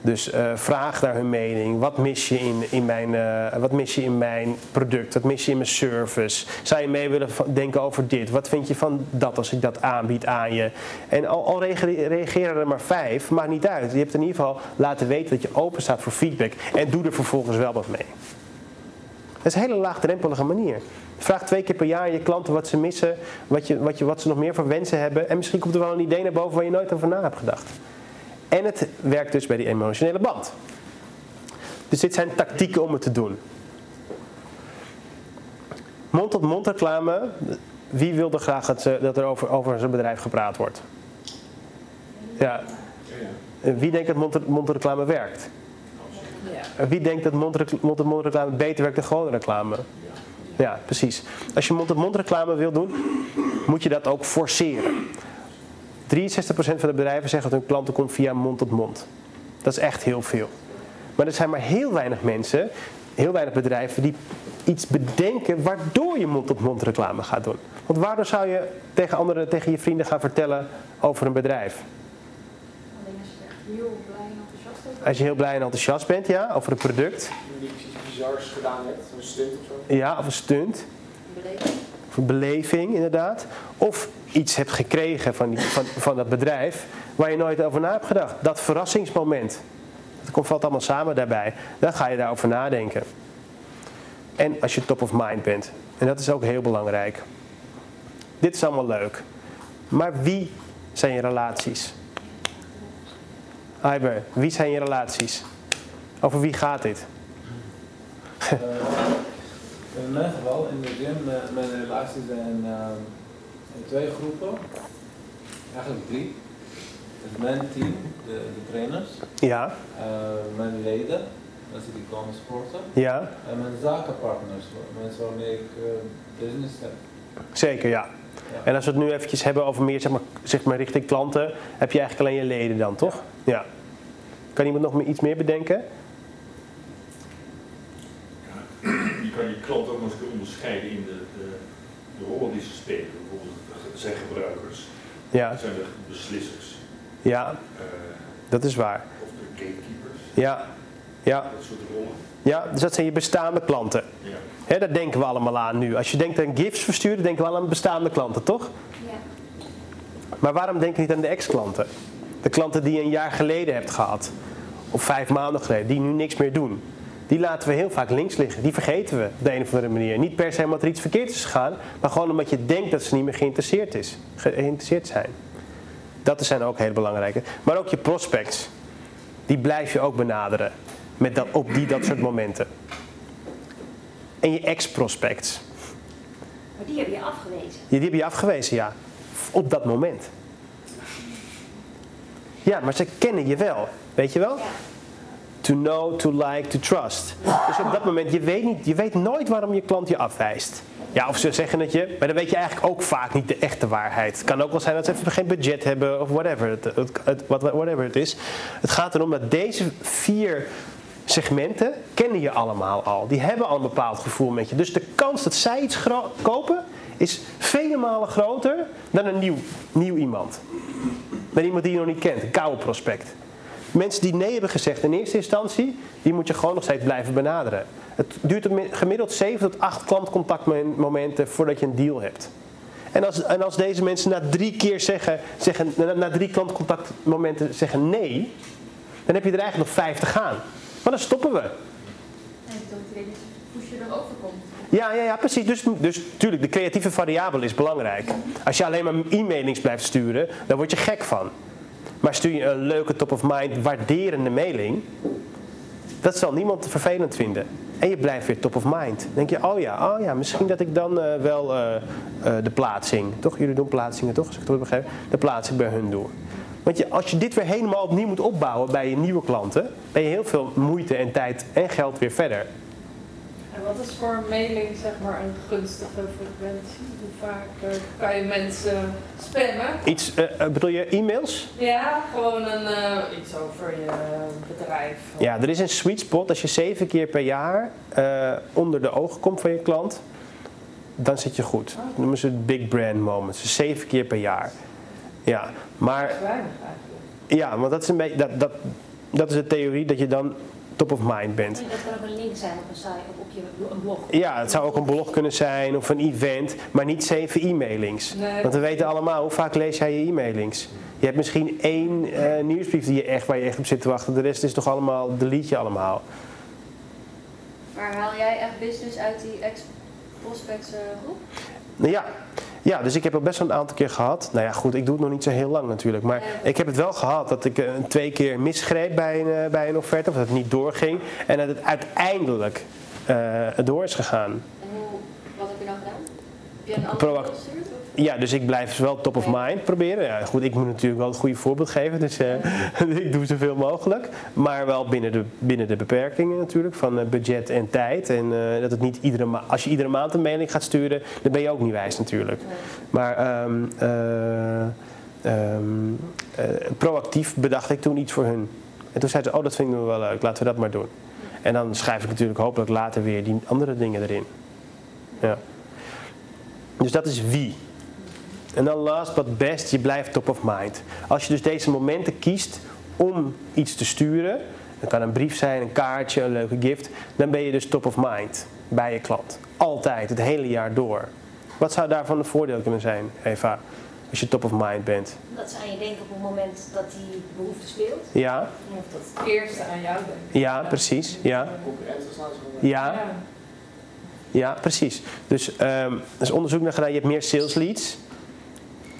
Dus eh, vraag naar hun mening. Wat mis, je in, in mijn, eh, wat mis je in mijn product? Wat mis je in mijn service? Zou je mee willen denken over dit? Wat vind je van dat als ik dat aanbied aan je? En al, al reage- reageren er maar vijf, maakt niet uit. Je hebt in ieder geval laten weten dat je open staat voor feedback. En doe er vervolgens wel wat mee. Dat is een hele laagdrempelige manier. Vraag twee keer per jaar je klanten wat ze missen, wat, je, wat, je, wat ze nog meer voor wensen hebben. En misschien komt er wel een idee naar boven waar je nooit over na hebt gedacht. En het werkt dus bij die emotionele band. Dus dit zijn tactieken om het te doen. Mond-tot-mond reclame. Wie wil er graag dat, ze- dat er over, over zijn bedrijf gepraat wordt? Ja. Wie denkt dat mond- mond-reclame werkt? Wie denkt dat mond-tot-mond reclame beter werkt dan gewone reclame? Ja, precies. Als je mond-tot-mond reclame wil doen, moet je dat ook forceren. 63% van de bedrijven zeggen dat hun klanten komt via mond-tot-mond. Dat is echt heel veel. Maar er zijn maar heel weinig mensen, heel weinig bedrijven die iets bedenken waardoor je mond-tot-mond reclame gaat doen. Want waardoor zou je tegen anderen, tegen je vrienden gaan vertellen over een bedrijf? Alleen als je echt heel blij en enthousiast over Als je heel blij en enthousiast bent, ja, over een product, Die iets bizars gedaan hebt, een stunt of zo. ja, of een stunt, een beleving inderdaad. Of iets hebt gekregen van, die, van, van dat bedrijf waar je nooit over na hebt gedacht. Dat verrassingsmoment. Dat komt, valt allemaal samen daarbij. Dan ga je daarover nadenken. En als je top of mind bent. En dat is ook heel belangrijk. Dit is allemaal leuk. Maar wie zijn je relaties? Iber, wie zijn je relaties? Over wie gaat dit? In mijn geval, in de gym, eh, mijn relaties zijn ehm, in twee groepen. Eigenlijk drie. Dus mijn team, de, de trainers, Ja, eh, mijn leden, mensen die komen sporten, ja, en mijn zakenpartners, mensen waarmee ik eh, business heb. zeker ja. Ja. En als we het nu eventjes hebben over meer zeg maar, zeg maar richting klanten, heb je eigenlijk alleen je leden dan, toch? Ja. Kan iemand nog meer- iets meer bedenken? Je kan je klant ook nog eens onderscheiden in de, de, de rollen die ze spelen. Bijvoorbeeld zijn gebruikers, Ja, zijn er beslissers, ja, eh, dat is waar. of de gatekeepers, Ja, ja, dat soort rollen. ja, dus dat zijn je bestaande klanten. Ja. Hè, daar denken we allemaal aan nu. Als je denkt aan gifts versturen, denken we al aan bestaande klanten, toch? Ja. Maar waarom denk je niet aan de ex-klanten? De klanten die je een jaar geleden hebt gehad. Of vijf maanden geleden, die nu niks meer doen. Die laten we heel vaak links liggen. Die vergeten we op de een of andere manier. Niet per se omdat er iets verkeerd is gegaan, maar gewoon omdat je denkt dat ze niet meer geïnteresseerd, is, geïnteresseerd zijn. Dat zijn ook heel belangrijke. Maar ook je prospects. Die blijf je ook benaderen met dat, op die, dat soort momenten. En je ex-prospects. Maar die heb je afgewezen. Ja, die heb je afgewezen, ja. Op dat moment. Ja, maar ze kennen je wel. Weet je wel? Ja. To know, to like, to trust. Dus op dat moment, je weet, niet, je weet nooit waarom je klant je afwijst. Ja, of ze zeggen het je, maar dan weet je eigenlijk ook vaak niet de echte waarheid. Het kan ook wel zijn dat ze even geen budget hebben of whatever het, het, whatever het is. Het gaat erom dat deze vier segmenten kennen je allemaal al. Die hebben al een bepaald gevoel met je. Dus de kans dat zij iets kopen is vele malen groter dan een nieuw, nieuw iemand. Dan iemand die je nog niet kent, een koude prospect. Mensen die nee hebben gezegd in eerste instantie, die moet je gewoon nog steeds blijven benaderen. Het duurt gemiddeld 7 tot 8 klantcontactmomenten voordat je een deal hebt. En als, en als deze mensen na drie keer zeggen, zeggen na, drie klantcontactmomenten zeggen nee, dan heb je er eigenlijk nog vijf te gaan. Maar dan stoppen we. En push je. Ja, ja, ja precies. Dus, dus tuurlijk, de creatieve variabele is belangrijk. Als je alleen maar e-mailings blijft sturen, dan word je gek van. Maar stuur je een leuke top-of-mind waarderende mailing, dat zal niemand vervelend vinden. En je blijft weer top of mind. Dan denk je, oh ja, oh ja misschien dat ik dan eh, wel eh, eh, de plaatsing, toch? Jullie doen plaatsingen toch, als ik het goed begrijp? De plaatsing bij hun doe. Want je, als je dit weer helemaal opnieuw moet opbouwen bij je nieuwe klanten, ben je heel veel moeite en tijd en geld weer verder. En wat is voor een mailing zeg maar een gunstige frequentie? Hoe vaak eh, kan je mensen spammen? Iets, eh, eh, bedoel je e-mails? Ja, gewoon een, iets over je bedrijf. Ja, er is een sweet spot. Als je zeven keer per jaar onder de ogen komt van je klant, dan zit je goed. Dat noemen ze het big brand moments. Dus zeven keer per jaar. Ja, maar Dat is weinig eigenlijk. ja, want dat is, een beetje, dat, dat, dat is de theorie dat je dan top of mind bent. Dat kan ook een link zijn op een site of op je een blog. Ja, het zou ook een blog kunnen zijn of een event, maar niet zeven e-mailings. Nee. Want we weten allemaal, hoe vaak lees jij je e-mailings? Je hebt misschien één eh, nieuwsbrief die je echt, waar je echt op zit te wachten. De rest is toch allemaal, delete je allemaal. Maar haal jij echt business uit die ex-prospects eh, groep? Nou ja. Ja, dus ik heb het best wel een aantal keer gehad. Nou ja, goed, ik doe het nog niet zo heel lang natuurlijk. Maar ik heb het wel gehad dat ik eh, twee keer misgreep bij een, eh, bij een offerte. Of dat het niet doorging. En dat het uiteindelijk eh, door is gegaan. En hoe, wat heb je dan gedaan? Heb je een Proact- antwoord gestuurd? Ja, dus ik blijf wel top of mind proberen. Ja, goed, ik moet natuurlijk wel het goede voorbeeld geven. Dus eh, ik doe zoveel mogelijk. Maar wel binnen de, binnen de beperkingen natuurlijk. Van eh, budget en tijd. En eh, dat het niet iedere ma- als je iedere maand een mailing gaat sturen, dan ben je ook niet wijs natuurlijk. Maar ehm, eh, proactief bedacht ik toen iets voor hun. En toen zeiden ze, oh dat vinden we wel leuk, laten we dat maar doen. En dan schrijf ik natuurlijk hopelijk later weer die andere dingen erin. Ja. Dus dat is wie. En dan last but best, je blijft top of mind. Als je dus deze momenten kiest om iets te sturen, dat kan een brief zijn, een kaartje, een leuke gift, dan ben je dus top of mind bij je klant. Altijd, het hele jaar door. Wat zou daarvan een voordeel kunnen zijn, Eva, als je top of mind bent? Dat ze aan je denken op het moment dat die behoefte speelt. Ja, Of dat het eerste aan jou denkt. ja, precies. Ja, ja, ja precies. Dus ehm, er is onderzoek naar gedaan, je hebt meer sales leads.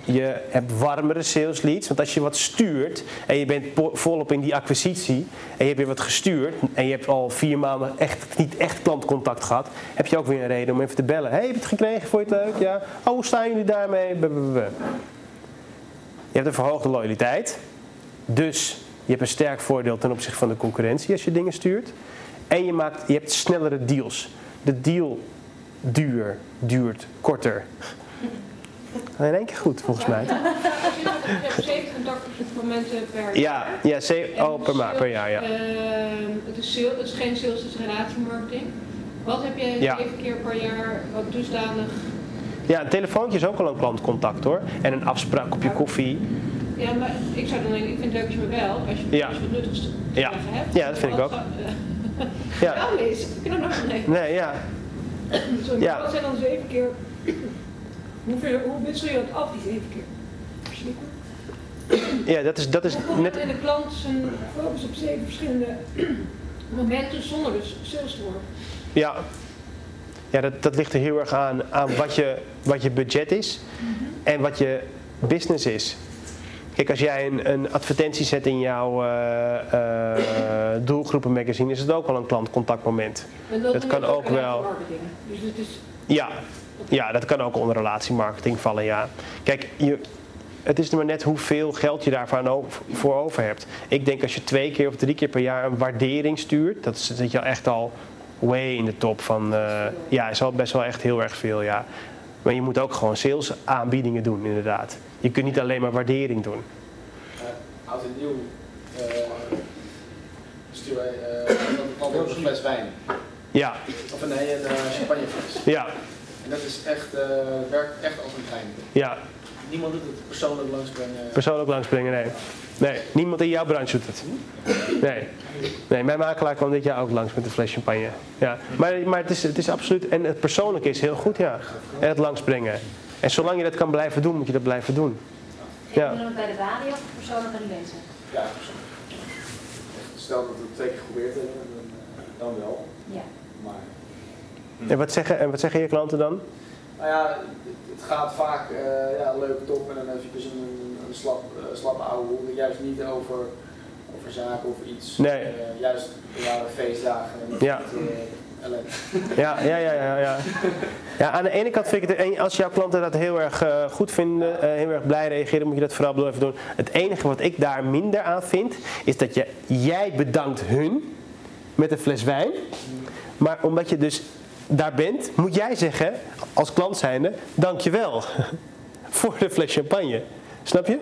Je hebt warmere sales leads. Want als je wat stuurt en je bent volop in die acquisitie en je hebt weer wat gestuurd en je hebt al vier maanden echt, niet echt klantcontact gehad, heb je ook weer een reden om even te bellen. Hey, heb je het gekregen? Vond je het leuk? Ja. Oh, hoe staan jullie daarmee? Blablabla. Je hebt een verhoogde loyaliteit. Dus je hebt een sterk voordeel ten opzichte van de concurrentie als je dingen stuurt. En je, maakt, je hebt snellere deals. De deal duur duurt korter. In één keer goed, volgens mij. Je hebt 87 momenten per Ja, ja ze- oh, per, maand, per jaar, ja. Ehm, het, is sale- het is geen sales, het is relatiemarketing. Wat heb jij Ja. zeven keer per jaar wat dusdanig... Ja, een telefoontje is ook al een klantcontact hoor. En een afspraak op je koffie. Ja, maar ik zou dan denken, ik vind het leuk als je me belt, als je, Ja. wat nuttigs te Ja. hebt. Ja, dat vind ik ook. eh, Ja, Wel eens, ik kan er nog nee. nee, ja. Sorry, Ja. Wat zijn dan zeven keer... Hoeveel, hoe wissel je dat af, die zeven keer? Ja, dat is, dat is Hoe net... in de klant zijn focus op zeven verschillende momenten zonder dus sales te worden. Ja, ja dat, dat ligt er heel erg aan, aan wat, je, wat je budget is en wat je business is. Kijk, als jij een, een advertentie zet in jouw eh, eh, doelgroepenmagazine, is het ook al een klantcontactmoment. En Dat noemt kan ook wel. Dus het is Ja, ja, dat kan ook onder relatiemarketing vallen, ja. Kijk, je, het is maar net hoeveel geld je daarvoor over, voor over hebt. Ik denk als je twee keer of drie keer per jaar een waardering stuurt, dat is- zit je al echt al way in de top van, eh, ja, is al best wel echt heel erg veel, ja. Maar je moet ook gewoon sales aanbiedingen doen, inderdaad. Je kunt niet alleen maar waardering doen. Eh, oud en nieuw eh sturen wij altijd een fles wijn. Ja, Of nee, een uh, champagnefles. ja, En dat is echt, eh, werkt echt als een trein. ja. Niemand doet het persoonlijk langsbrengen. Persoonlijk langsbrengen, nee. Nee, niemand in jouw branche doet het. Nee. Nee, mijn makelaar kwam dit jaar ook langs met een fles champagne. Ja. Maar, maar het, is, het is absoluut, en het persoonlijke is heel goed, ja. En het langsbrengen. En zolang je dat kan blijven doen, moet je dat blijven doen. Ja. ook bij de balie of persoonlijk aan die mensen? Ja, persoonlijk. Stel dat we het twee keer geprobeerd hebben, dan, eh, dan wel. Ja. Maar En wat zeggen, en wat zeggen je klanten dan? nou ja, het, gaat vaak eh, ja, leuk top en dan even een, een slap, eh, slappe oude hoer. Juist niet over, over zaken of iets. Nee. Eh, juist ja, feestdagen en Ja. Ja, ja, ja, ja, ja. Ja, aan de ene kant vind ik het, als jouw klanten dat heel erg goed vinden, heel erg blij reageren, moet je dat vooral blijven doen. Het enige wat ik daar minder aan vind, is dat je, jij bedankt hun met een fles wijn. Maar omdat je dus daar bent, moet jij zeggen, als klant zijnde, dankjewel voor de fles champagne. Snap je?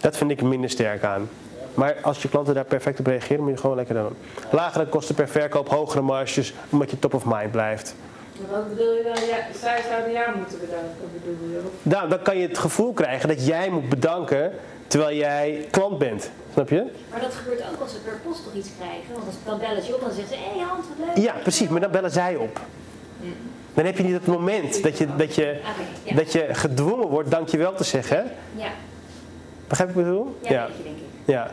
Dat vind ik er minder sterk aan. Maar als je klanten daar perfect op reageren, moet je gewoon lekker doen. Lagere kosten per verkoop, hogere marges, omdat je top of mind blijft. Wat bedoel je dan? Ja, zij zouden jou moeten bedanken, bedoel je? Nou, dan kan je het gevoel krijgen dat jij moet bedanken terwijl jij klant bent. Snap je? Maar dat gebeurt ook als ze per post toch iets krijgen. Want als dan bellen ze je op en dan zeggen ze, hé hey Hans, wat leuk. Ja, precies, maar dan bellen zij op. Dan heb je niet het moment dat je, dat je, ja. dat je gedwongen wordt dankjewel te zeggen. Ja, Begrijp je wat ik bedoel? ja, weet je denk ik. ja.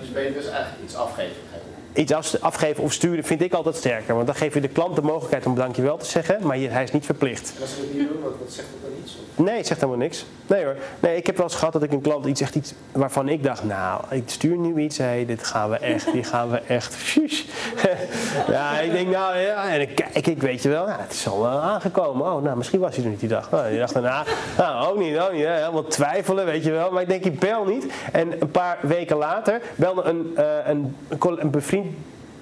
Dus ben je dus eigenlijk iets afgeven. Iets af- afgeven of sturen vind ik altijd sterker. Want dan geef je de klant de mogelijkheid om dankjewel te zeggen, maar je- hij is niet verplicht. En als ze het niet doen, wat, zegt dat dan iets? Of- Nee, het zegt helemaal niks. Nee hoor. Nee, ik heb wel eens gehad dat ik een klant iets zegt iets waarvan ik dacht, nou, ik stuur nu iets, hé, dit gaan we echt, die gaan we echt. Ja, ik denk nou, ja, en dan kijk ik, weet je wel, ja, het is al wel aangekomen. Oh, nou, misschien was hij er niet die dag. Nou, die dag daarna, nou, ook niet, ook niet, hè, helemaal twijfelen, weet je wel. Maar ik denk, ik bel niet. En een paar weken later belde een, eh, een, een, een bevriend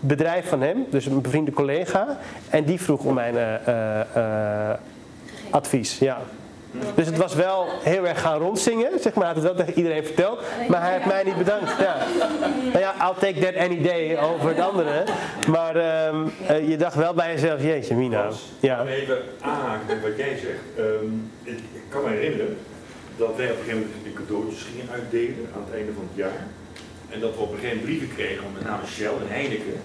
bedrijf van hem, dus een bevriende collega, en die vroeg om mijn eh, eh, eh, advies. Ja. Dus het was wel heel erg gaan rondzingen, zeg maar. Hij had het wel tegen iedereen verteld, maar hij heeft mij niet bedankt. Ja. Nou ja, I'll take that any day over het andere. Maar ehm, eh, je dacht wel bij jezelf, jeetje mina. Ja, even aanhaken bij wat jij zegt. Ehm, ik, ik kan me herinneren dat wij op een gegeven moment de cadeautjes gingen uitdelen aan het einde van het jaar. En dat we op een gegeven moment brieven kregen, met name Shell en Heineken.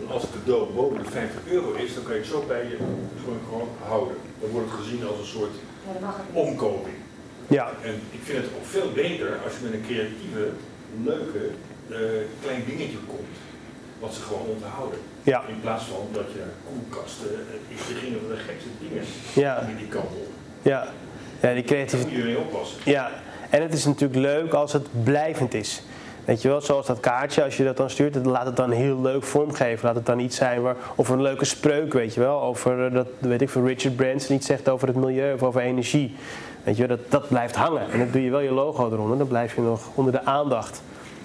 En als het cadeau boven de 50 euro is, dan kan je het zo bij je gewoon, gewoon houden. Dan wordt het gezien als een soort omkoping. ja, En ik vind het ook veel beter als je met een creatieve, leuke, eh, klein dingetje komt. Wat ze gewoon onthouden. ja, In plaats van dat je koelkasten, eh, ik gingen van de gekste dingen ja, in die kant op. ja. Ja, die Daar creativiteit. moet je mee oppassen. Ja, en het is natuurlijk leuk als het blijvend is. Weet je wel, zoals dat kaartje, als je dat dan stuurt, dan laat het dan heel leuk vormgeven. Laat het dan iets zijn waar, of een leuke spreuk, weet je wel, over, eh, dat weet ik veel, Richard Branson iets zegt over het milieu of over energie. Weet je wel, dat, dat blijft hangen. En dan doe je wel je logo eronder, dan blijf je nog onder de aandacht.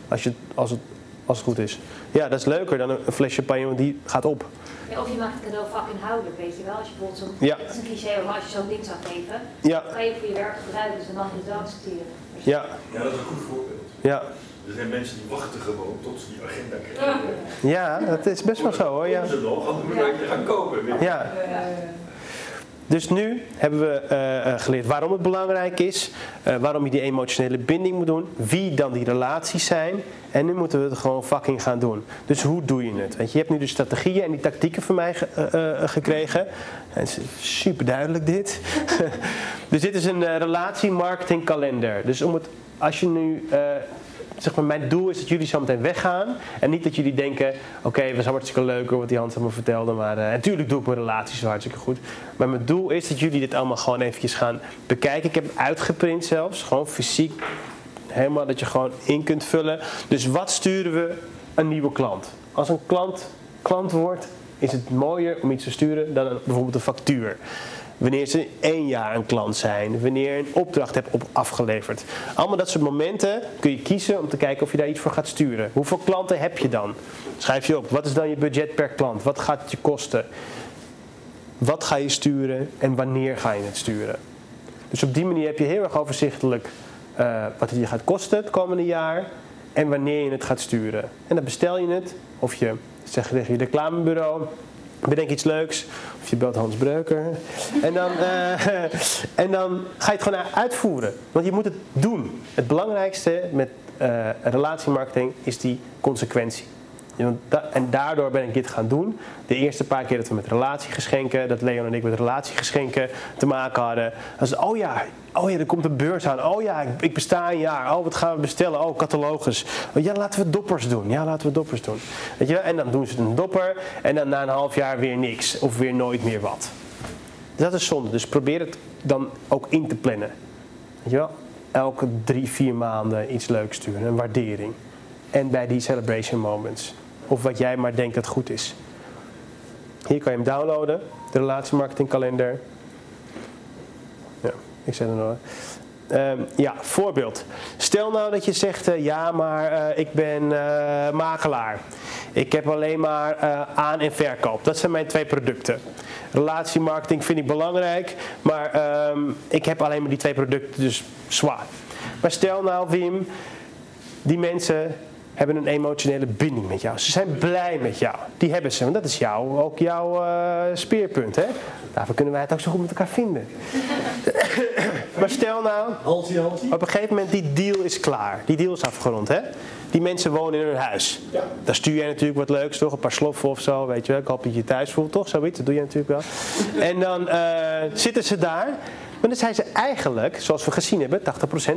Als, je, als, het, als het goed is. Ja, dat is leuker dan een, een fles champagne, want die gaat op. Ja, of je maakt het cadeau vakinhoudelijk, weet je wel. Als je bijvoorbeeld zo'n, Ja. dat is een cliché, maar als je zo'n ding zou geven, Ja, kan je voor je werk gebruiken, dus dan mag je het wel accepteren. ja, Ja, dat is een goed voorbeeld. ja. Er zijn mensen die wachten gewoon tot ze die agenda krijgen. Ja, dat is best wel zo hoor. Ja. Ze nog, anders moet je gaan kopen. Ja. Dus nu hebben we eh, eh, geleerd waarom het belangrijk is, eh, waarom je die emotionele binding moet doen, wie dan die relaties zijn. En nu moeten we het gewoon fucking gaan doen. Dus hoe doe je het? Weet je, hebt nu de strategieën en die tactieken van mij ge- gekregen. En het is super duidelijk dit. dus dit is een eh, relatiemarketingkalender. Dus om het, als je nu eh, zeg maar, mijn doel is dat jullie zo meteen weggaan. En niet dat jullie denken, oké, het was hartstikke leuk hoor, wat die Hans allemaal vertelde. Maar uh, natuurlijk doe ik mijn relaties zo hartstikke goed. Maar mijn doel is dat jullie dit allemaal gewoon eventjes gaan bekijken. Ik heb uitgeprint zelfs, gewoon fysiek. Helemaal dat je gewoon in kunt vullen. Dus wat sturen we een nieuwe klant? Als een klant klant wordt, is het mooier om iets te sturen dan bijvoorbeeld een factuur. Wanneer ze één jaar een klant zijn. Wanneer je een opdracht hebt op afgeleverd. Allemaal dat soort momenten kun je kiezen om te kijken of je daar iets voor gaat sturen. Hoeveel klanten heb je dan? Schrijf je op. Wat is dan je budget per klant? Wat gaat het je kosten? Wat ga je sturen en wanneer ga je het sturen? Dus op die manier heb je heel erg overzichtelijk eh, wat het je gaat kosten het komende jaar en wanneer je het gaat sturen. En dan bestel je het of je zegt tegen je reclamebureau, bedenk iets leuks of je belt Hans Breuker. En dan, eh, en dan ga je het gewoon uitvoeren, want je moet het doen. Het belangrijkste met eh, relatiemarketing is die consequentie. En daardoor ben ik dit gaan doen. De eerste paar keer dat we met relatiegeschenken, dat Leon en ik met relatiegeschenken te maken hadden. Het, oh ja, oh ja, er komt een beurs aan. Oh ja, ik, besta een jaar. Oh, wat gaan we bestellen? Oh, catalogus. Ja, laten we doppers doen. Ja, laten we doppers doen. Weet je? En dan doen ze een dopper en dan na een half jaar weer niks. Of weer nooit meer wat. Dat is zonde. Dus probeer het dan ook in te plannen. Weet je wel? Elke drie, vier maanden iets leuks sturen. Een waardering. En bij die celebration moments. Of wat jij maar denkt dat goed is. Hier kan je hem downloaden. De relatiemarketingkalender. Ja, ik zet hem nog. Ehm, ja, voorbeeld. Stel nou dat je zegt, eh, ja, maar eh, ik ben eh, makelaar. Ik heb alleen maar aan- en verkoop. Dat zijn mijn twee producten. Relatiemarketing vind ik belangrijk, maar ehm, ik heb alleen maar die twee producten, dus zwaar. Maar stel nou, Wim, die mensen hebben een emotionele binding met jou. Ze zijn blij met jou. Die hebben ze, want dat is jou, ook jouw eh, speerpunt. Hè? Daarvoor kunnen wij het ook zo goed met elkaar vinden. maar stel nou, op een gegeven moment die deal is klaar. Die deal is afgerond, hè? Die mensen wonen in hun huis. Ja. Daar stuur jij natuurlijk wat leuks, toch? Een paar sloffen of zo, weet je wel. Ik hoop dat je je thuis voelt, toch? Zoiets, dat doe je natuurlijk wel. En dan eh, zitten ze daar. Maar dan zijn ze eigenlijk, zoals we gezien hebben,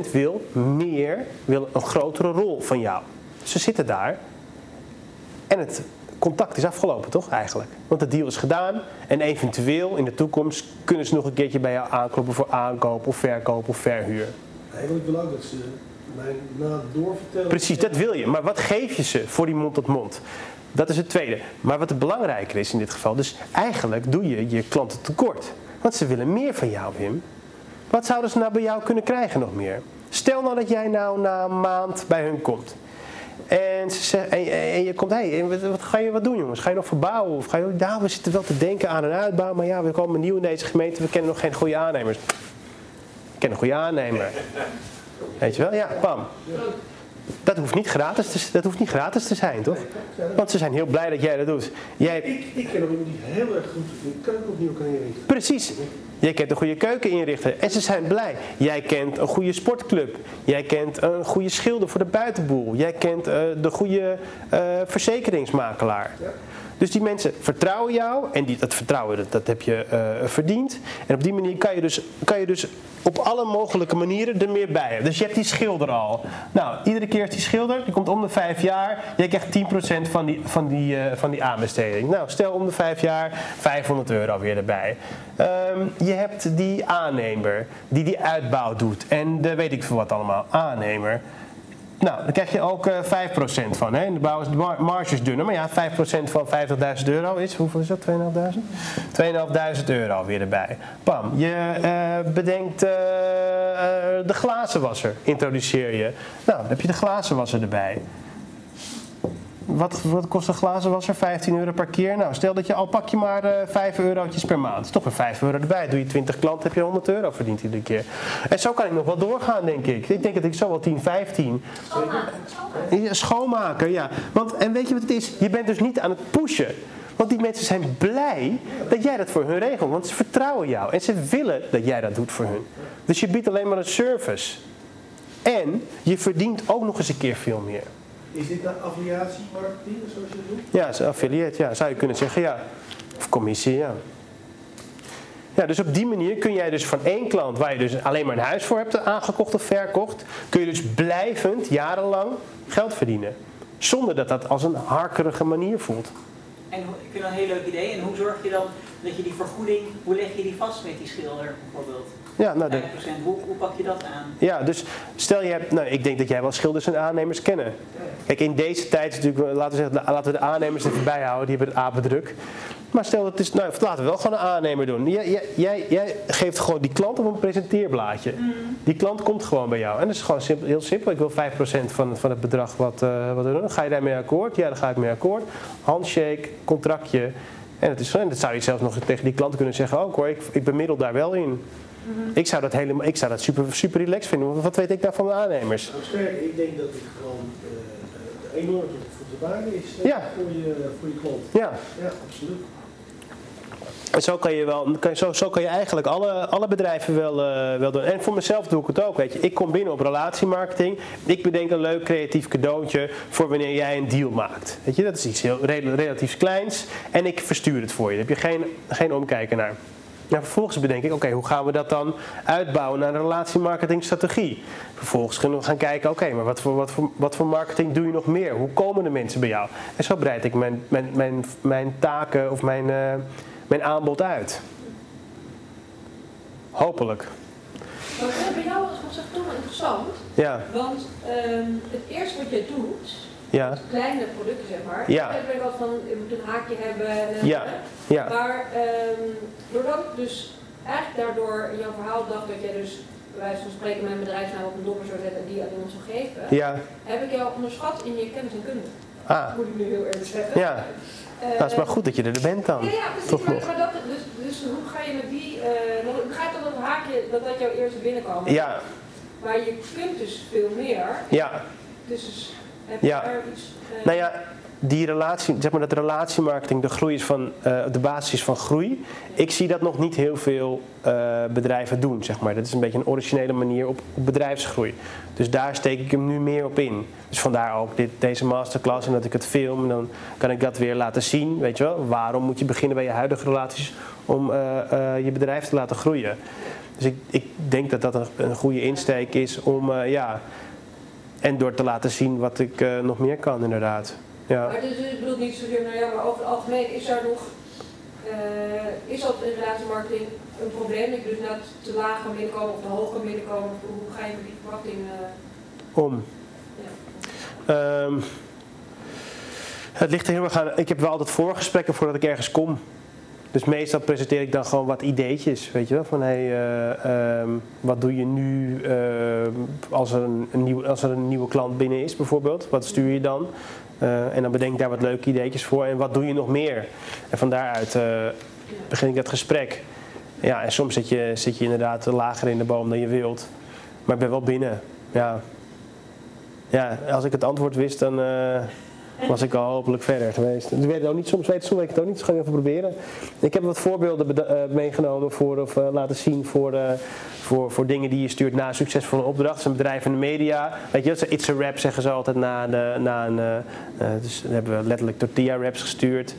80% wil meer, wil een grotere rol van jou. Ze zitten daar en het contact is afgelopen, toch eigenlijk? Want de deal is gedaan en eventueel in de toekomst kunnen ze nog een keertje bij jou aankloppen voor aankoop of verkoop of verhuur. Wil ook dat ze mij na doorvertellen. Precies, dat wil je. Maar wat geef je ze voor die mond tot mond? Dat is het tweede. Maar wat belangrijker is in dit geval, dus eigenlijk doe je je klanten tekort. Want ze willen meer van jou, Wim. Wat zouden ze nou bij jou kunnen krijgen nog meer? Stel nou dat jij nou na een maand bij hun komt. En, ze en, en je komt, hé, hey, wat, wat ga je wat doen jongens? Ga je nog verbouwen? Of ga je, nou, we zitten wel te denken aan een uitbouw, maar ja, we komen nieuw in deze gemeente, we kennen nog geen goede aannemers. Ik ken een goede aannemer. Weet je wel? Ja, bam. Dat hoeft, niet gratis te, dat hoeft niet gratis te zijn, toch? Want ze zijn heel blij dat jij dat doet. Jij, Ik, ik ken nog iemand die heel erg goed een keuken opnieuw kan inrichten. Precies. Jij kent een goede keuken inrichten en ze zijn blij. Jij kent een goede sportclub. Jij kent een goede schilder voor de buitenboel. Jij kent eh, de goede eh, verzekeringsmakelaar. Dus die mensen vertrouwen jou en die, dat vertrouwen dat, heb je eh, verdiend. En op die manier kan je, dus, kan je dus op alle mogelijke manieren er meer bij hebben. Dus je hebt die schilder al. Nou, iedere keer is die schilder, die komt om de vijf jaar. Jij krijgt 10% van die, van, die, eh, van die aanbesteding. Nou, stel om de vijf jaar 500 euro weer erbij. Ehm, je hebt die aannemer die die uitbouw doet. En de weet ik veel wat allemaal. Aannemer. Nou, dan krijg je ook eh 5% van. Hè? De bouw is de dunner. Maar ja, 5% van 50.000 euro is, hoeveel is dat? 2.500? 2.500 euro weer erbij. Bam, je eh, bedenkt eh, eh, de glazenwasser, introduceer je. Nou, dan heb je de glazenwasser erbij. Wat, wat kost een glazenwasser? 15 euro per keer. Nou, stel dat je al pak je maar eh 5 eurotjes per maand. Toch weer 5 euro erbij. Doe je 20 klanten, heb je 100 euro verdiend iedere keer. En zo kan ik nog wel doorgaan, denk ik. Ik denk dat ik zo wel 10, 15. Ja, Schoonmaker, ja. Want, en weet je wat het is? Je bent dus niet aan het pushen. Want die mensen zijn blij dat jij dat voor hun regelt. Want ze vertrouwen jou. En ze willen dat jij dat doet voor hun. Dus je biedt alleen maar een service. En je verdient ook nog eens een keer veel meer. Is dit nou affiliatiemarketing, zoals je het doet? Ja, is een affiliate, ja, zou je kunnen zeggen, ja. Of commissie, ja. Ja, dus op die manier kun jij dus van één klant, waar je dus alleen maar een huis voor hebt aangekocht of verkocht, kun je dus blijvend, jarenlang geld verdienen. Zonder dat dat als een harkerige manier voelt. En ik vind dat een heel leuk idee. En hoe zorg je dan dat je die vergoeding, hoe leg je die vast met die schilder bijvoorbeeld? Ja, nou, de, 5%, hoe, hoe pak je dat aan? ja, dus stel je hebt, nou, ik denk dat jij wel schilders en aannemers kennen. Kijk, in deze tijd is natuurlijk, laten we, zeggen, laten we de aannemers er voorbij houden, die hebben het apendruk. Maar stel dat is, nou, laten we wel gewoon een aannemer doen. Jij, jij, jij, geeft gewoon die klant op een presenteerblaadje. Die klant komt gewoon bij jou. En dat is gewoon simpel, heel simpel. Ik wil 5% van, van het bedrag wat, eh, wat we doen. Ga je daarmee akkoord? Ja, dan ga ik mee akkoord. Handshake, contractje. En het is, en dat zou je zelfs nog tegen die klant kunnen zeggen. Ook hoor, ik, ik bemiddel daar wel in. Ik zou dat, helemaal, ik zou dat super, super relaxed vinden. Wat weet ik daar van de aannemers? Nou, sterk, ik denk dat het gewoon eh, enorm toegevoegde waarde is eh, Ja. voor, je, voor je klant. Ja, Ja, absoluut. En zo kan je, wel, zo, zo kan je eigenlijk alle, alle bedrijven wel, wel doen. En voor mezelf doe ik het ook. Weet je. Ik kom binnen op relatiemarketing. Ik bedenk een leuk creatief cadeautje voor wanneer jij een deal maakt. Weet je, dat is iets heel rel- relatief kleins. En ik verstuur het voor je. Daar heb je geen, geen omkijken naar. Nou, vervolgens bedenk ik, oké, hoe gaan we dat dan uitbouwen naar een relatiemarketingstrategie? Vervolgens kunnen we gaan kijken, oké, maar wat voor, wat, voor, wat voor marketing doe je nog meer? Hoe komen de mensen bij jou? En zo breid ik mijn, mijn, mijn, mijn taken of mijn, eh, mijn aanbod uit. Hopelijk. Maar bij jou was gezegd toch interessant, Ja, want ehm, het eerste wat je doet, ja, kleine producten zeg maar, Ja. ik ben ik altijd van, je moet een haakje hebben en Ja. ja, Maar ehm, doordat ik dus eigenlijk daardoor in jouw verhaal dacht dat jij dus wijze van spreken mijn bedrijfsnaam op een dopper zou zetten en die aan iemand zou geven, ja. heb ik jou onderschat in je kennis en kunde. Ah, Moet ik nu heel eerlijk zeggen. ja. Eh, Dat is maar goed dat je er bent dan. Ja, ja precies. Toch Maar, dat, dus, dus hoe ga je met die, eh dan begrijp dat het haakje, dat dat jouw eerste binnenkomen. Ja, Maar je kunt dus veel meer. ja. Dus heb je Ja. daar iets... eh, Nou ja, die relatie, zeg maar dat relatiemarketing de groei is van eh, de basis is van groei. Ik zie dat nog niet heel veel eh, bedrijven doen, zeg maar. Dat is een beetje een originele manier op, op bedrijfsgroei. Dus daar steek ik hem nu meer op in. Dus vandaar ook dit, deze masterclass en dat ik het film. En dan kan ik dat weer laten zien, weet je wel. Waarom moet je beginnen bij je huidige relaties om je bedrijf te laten groeien? Dus ik, ik denk dat dat een, een goede insteek is om, ja... En door te laten zien wat ik eh, nog meer kan, inderdaad. Ja. Maar dus, ik bedoel niet zozeer naar jou, maar over het algemeen is daar nog, eh, is dat in relatiemarketing een probleem? Dat je dus net te laag kan binnenkomen of te hoog kan binnenkomen? Hoe ga je met die verwachting? eh, Om. Ehm, het ligt er heel erg aan. Ik heb wel altijd voorgesprekken voordat ik ergens kom. Dus meestal presenteer ik dan gewoon wat ideetjes, weet je wel. Van hey, eh, ehm, wat doe je nu ehm, als, er een, een als er een nieuwe klant binnen is bijvoorbeeld? Wat stuur je dan? Eh, en dan bedenk ik daar wat leuke ideetjes voor. En wat doe je nog meer? En van daaruit eh, begin ik dat gesprek. Ja, en soms zit je, zit je inderdaad lager in de boom dan je wilt. Maar ik ben wel binnen. Ja, ja, als ik het antwoord wist, dan eh, was ik al hopelijk verder geweest. Weet ook niet, soms weet, ik het ook niet, dus ga even proberen. Ik heb wat voorbeelden eh, meegenomen voor, of eh, laten zien voor, eh, voor, voor dingen die je stuurt na een succesvolle opdracht. Een bedrijf in de media. Weet je, dat It's a Rap zeggen ze altijd na, de, na een. dus dan hebben we letterlijk tortilla raps gestuurd.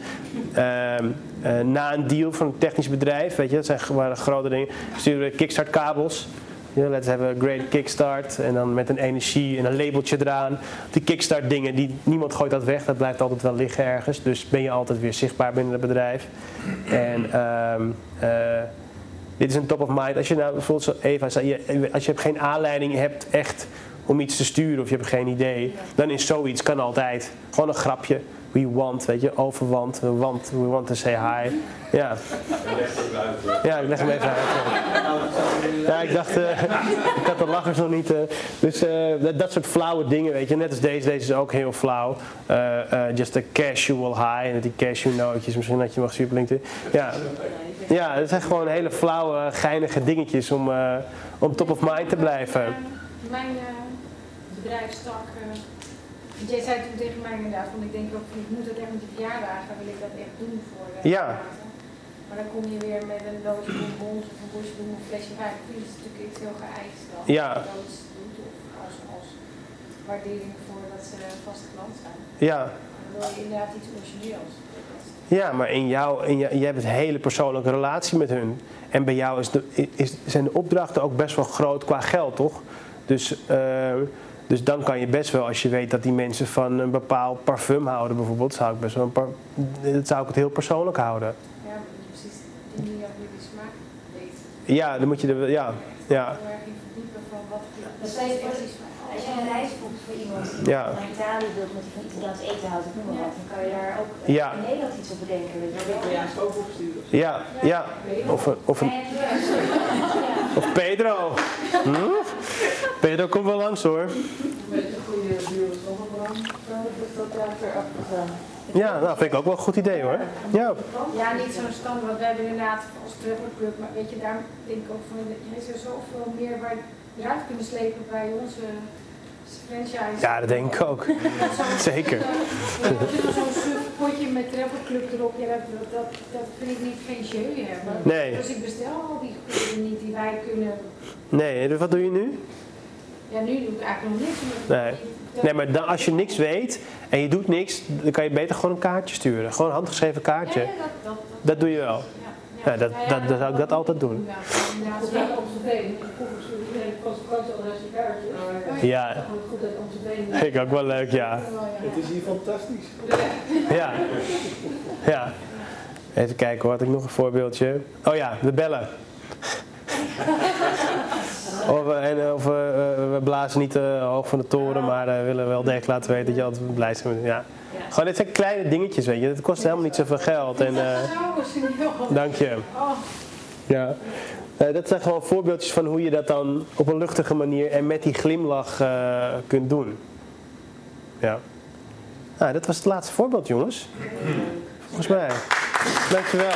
Ehm, eh, na een deal van een technisch bedrijf, weet je, dat zijn, waren grote dingen. Sturen we kickstart kabels. Let's have a great kickstart. En dan met een energie en een labeltje eraan. Die kickstart dingen, die, niemand gooit dat weg. Dat blijft altijd wel liggen ergens. Dus ben je altijd weer zichtbaar binnen het bedrijf. En ehm, eh, dit is een top of mind. Als je nou bijvoorbeeld, zo Eva zei, als je geen aanleiding hebt echt om iets te sturen of je hebt geen idee. Dan is zoiets, kan altijd. Gewoon een grapje. We want, weet je, over want. We want, we want to say hi. Ja, ja ik leg hem even uit. Ja, ik dacht, eh, ik had de lachers nog niet. eh, dus eh, dat, dat soort flauwe dingen, weet je. Net als deze, deze is ook heel flauw. Just a casual high. En die cashewnootjes, misschien dat je mag super. Ja, ja, dat zijn gewoon hele flauwe, geinige dingetjes om, om top of mind te blijven. Mijn eh, bedrijfstak. Jij zei toen tegen mij inderdaad, want ik denk ook, ik moet dat echt met die verjaardagen, wil ik dat echt doen voor de Ja. Maar dan kom je weer met een doosje bonbons of een bosje bloem of een flesje wijn. Dat is natuurlijk iets heel geëist dan. Ja. Dat doet of als, als waardering voor dat ze vaste klant zijn. Ja, Dan wil je inderdaad iets origineels. Ja, maar in jou, in je, je hebt een hele persoonlijke relatie met hun. En bij jou is de, is, zijn de opdrachten ook best wel groot qua geld, toch? Dus, eh, dus dan kan je best wel, als je weet dat die mensen van een bepaald parfum houden bijvoorbeeld, zou ik best wel een dat zou ik het heel persoonlijk houden. Ja, precies die manier hoe je die smaak weet. Ja, dan moet je er, ja, ja, Heel erg in verdiepen van wat Dan stel je voor, als jij een reis boekt voor iemand die Ja. naar Italië wilt, met Italiaans eten houdt, ik noem maar wat, dan kan je daar ook Ja. in Nederland iets op bedenken. je opsturen. ja, ja. Of, een- of, een, En- of Pedro. Hm? Pedro komt wel langs hoor. Afgegaan. Ja, nou vind ik ook wel een goed idee hoor. Ja, Ja, niet zo'n standaard, want wij hebben inderdaad als travelclub, maar weet je, daar denk ik ook van, er is er zoveel meer waar we eruit kunnen slepen bij onze franchise. ja dat denk ik ook. Zeker. Als zo'n suf potje met travelclub erop, ja, dat, dat, dat, dat vind ik niet geen jeu hebben. Nee. Dus ik bestel al die goederen niet die wij kunnen. Nee, dus wat doe je nu? Ja, nu doe ik eigenlijk nog niks. Nee. Nee, maar dan, als je niks weet en je doet niks, dan kan je beter gewoon een kaartje sturen. Gewoon een handgeschreven Ja, kaartje. ja, dat, dat, Dat doe je wel. Ja, Ja, dat- dat- dat zou ik dat altijd doen. Ja, inderdaad. Of op zijn been. Vroeger stuurde iedereen consequentie een kaartje. Ja, Gewoon goed uit onze been. vind ik ook wel leuk, ja. Het is hier fantastisch. Ja. Ja. Even kijken, hoor, had ik nog een voorbeeldje? Oh ja, de bellen. Of, we- en, of we, eh, we blazen niet te hoog van de toren, maar eh, we willen wel degelijk laten weten dat je altijd blij bent. Ja. Gewoon, dit zijn kleine dingetjes, weet je. Het kost helemaal niet zoveel geld. En, eh, dank je. Oh, Ja. Eh, dat zijn gewoon voorbeeldjes van hoe je dat dan op een luchtige manier en met die glimlach eh, kunt doen. Ja. Nou, dat was het laatste voorbeeld, jongens. Volgens mij. Dankjewel.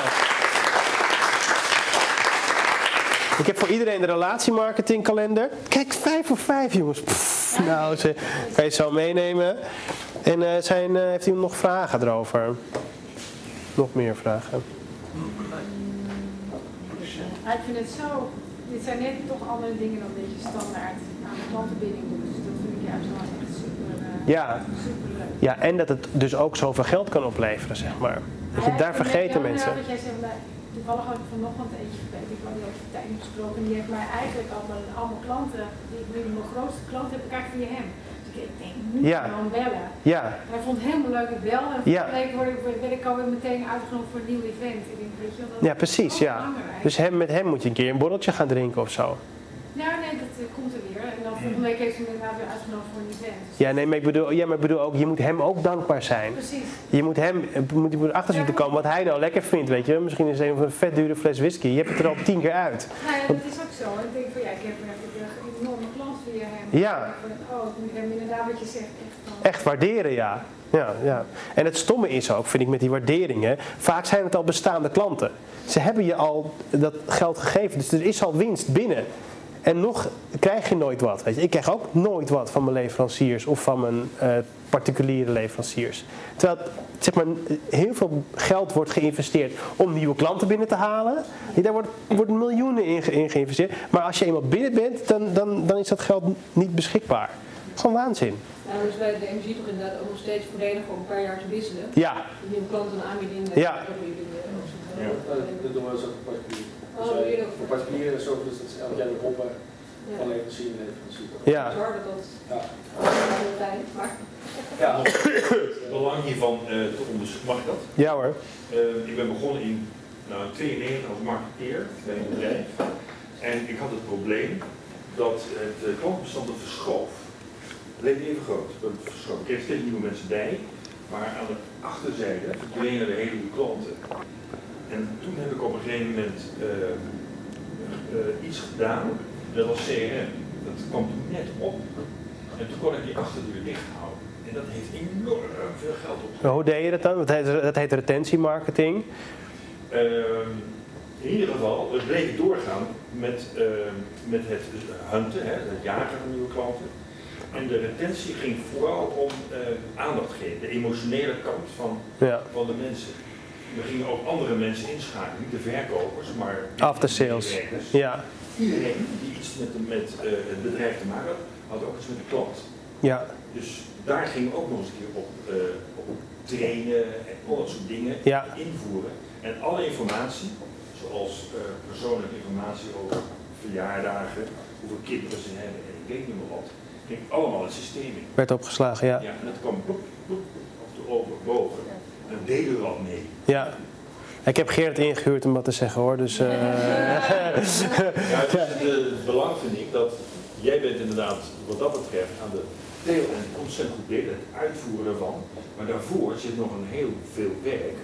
Ik heb voor iedereen de relatiemarketingkalender. Kijk, vijf voor vijf, jongens. Pff, nou, ze, kan je zo meenemen. En eh, zijn, eh, heeft iemand nog vragen erover? Nog meer vragen? Ik vind het zo, dit zijn net toch andere dingen dan dat je standaard aan de klantenbinding doet. Dus dat vind ik juist wel echt super, eh, Ja. super leuk. Ja, en dat het dus ook zoveel geld kan opleveren, zeg maar. Dat je, daar vergeten mensen. Dat jij zegt, toevallig had ik vanochtend eentje gebeld, ik had die over tijd gesproken. En die heeft mij eigenlijk allemaal, allemaal klanten, die ik nu mijn grootste klant heb, kijk via hem. Dus ik denk, nu Ja. gewoon bellen. Ja, Hij vond het helemaal leuk, ik bel. En Ja. week word ik, werd ik alweer meteen uitgenodigd voor een nieuw event. Ik denk, weet je wel, dat ja precies, ja. belangrijk. Dus hem, met hem moet je een keer een borreltje gaan drinken of zo. Nou, nee, dat eh, komt er week heeft me inderdaad weer uitgenodigd voor een event. Dus Ja, nee, maar ik bedoel, ja, maar ik bedoel ook, je moet hem ook dankbaar zijn. Precies. Je moet hem, je moet, je moet erachter zien te komen wat hij nou lekker vindt, weet je. Misschien is het een vet dure fles whisky. Je hebt het er al tien keer uit. Nou ja, dat is ook zo. Ik denk van ja, ik heb een enorme klant via hem. Ja. Ik Oh, ik moet hem inderdaad wat je zegt echt. Echt waarderen, ja. ja, ja. En het stomme is ook, vind ik, met die waarderingen. Vaak zijn het al bestaande klanten. Ze hebben je al dat geld gegeven, dus er is al winst binnen. En nog krijg je nooit wat. Weet je. Ik krijg ook nooit wat van mijn leveranciers of van mijn eh, particuliere leveranciers. Terwijl zeg maar, heel veel geld wordt geïnvesteerd om nieuwe klanten binnen te halen. Daar wordt, wordt miljoenen in, ge- in geïnvesteerd. Maar als je eenmaal binnen bent, dan, dan, dan is dat geld niet beschikbaar. Gewoon waanzin. Nou, dus bij de energie toch inderdaad ook nog steeds voordelig om een paar jaar te wisselen. Ja, Je nieuwe klanten een aanbieding. Ja. Ja. Dat doen we ook voor particulieren. Oh, Dus wij- jullie ook voor particulieren zorgen dus dat ze elk jaar weer hoppen Ja. van leverancier naar leverancier. ja. Ja. Ja. Het belang hiervan eh, te onderzoeken, mag ik dat? Ja hoor. Eh, ik ben begonnen in nou, 92 als marketeer bij een bedrijf. En ik had het probleem dat het eh, klantbestand verschoof. Het even groot. Dat verschoof. Ik kreeg steeds nieuwe mensen bij, maar aan de achterzijde verdwenen de hele klanten. En toen heb ik op een gegeven moment eh, eh, iets gedaan, dat was CRM. Dat kwam toen net op. En toen kon ik die achterdeur dicht houden. En dat heeft enorm veel geld op. Maar Hoe deed je dat dan? Dat heet, dat heet retentiemarketing. Ehm, in ieder geval, we bleven doorgaan met, ehm, met het hunten, hè, het jagen van nieuwe klanten. En de retentie ging vooral om aandacht geven, de emotionele kant van, Ja. van de mensen. We gingen ook andere mensen inschakelen, niet de verkopers, maar After sales. Ja. Iedereen die iets met, met eh, het bedrijf te maken had, had ook iets met de klant. Ja. Dus daar gingen we ook nog eens een keer op, eh, op trainen en al dat soort dingen Ja. invoeren. En alle informatie, zoals eh, persoonlijke informatie over verjaardagen, hoeveel kinderen ze hebben en ik weet niet meer wat, ging allemaal het systeem in. Werd opgeslagen, ja. Ja, en dat kwam op de over daar deden we wat mee. Ja. Ik heb Gerrit ingehuurd om wat te zeggen hoor, dus... eh, Ja, dus het, eh, het belang vind ik dat jij bent inderdaad wat dat betreft aan de deel en ontzettend goed het uitvoeren ervan. Maar daarvoor zit nog een heel veel werk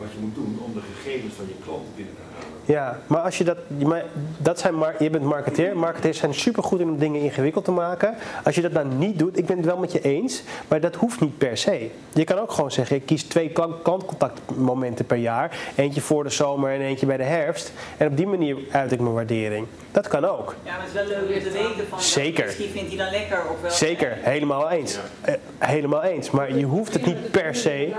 wat je moet doen om de gegevens van je klanten binnen te. Ja, maar als je dat, maar dat zijn je bent marketeer. Marketeers zijn supergoed in om dingen ingewikkeld te maken. Als je dat nou niet doet, ik ben het wel met je eens, maar dat hoeft niet per se. Je kan ook gewoon zeggen, ik kies twee klant- klantcontactmomenten per jaar. Eentje voor de zomer en eentje bij de herfst. En op die manier uit ik mijn waardering. Dat kan ook. Ja, maar het is wel leuk om te weten van Zeker. die vindt hij dan lekker of wel. Zeker, helemaal eens. Eh, helemaal eens. Maar je hoeft het niet per se.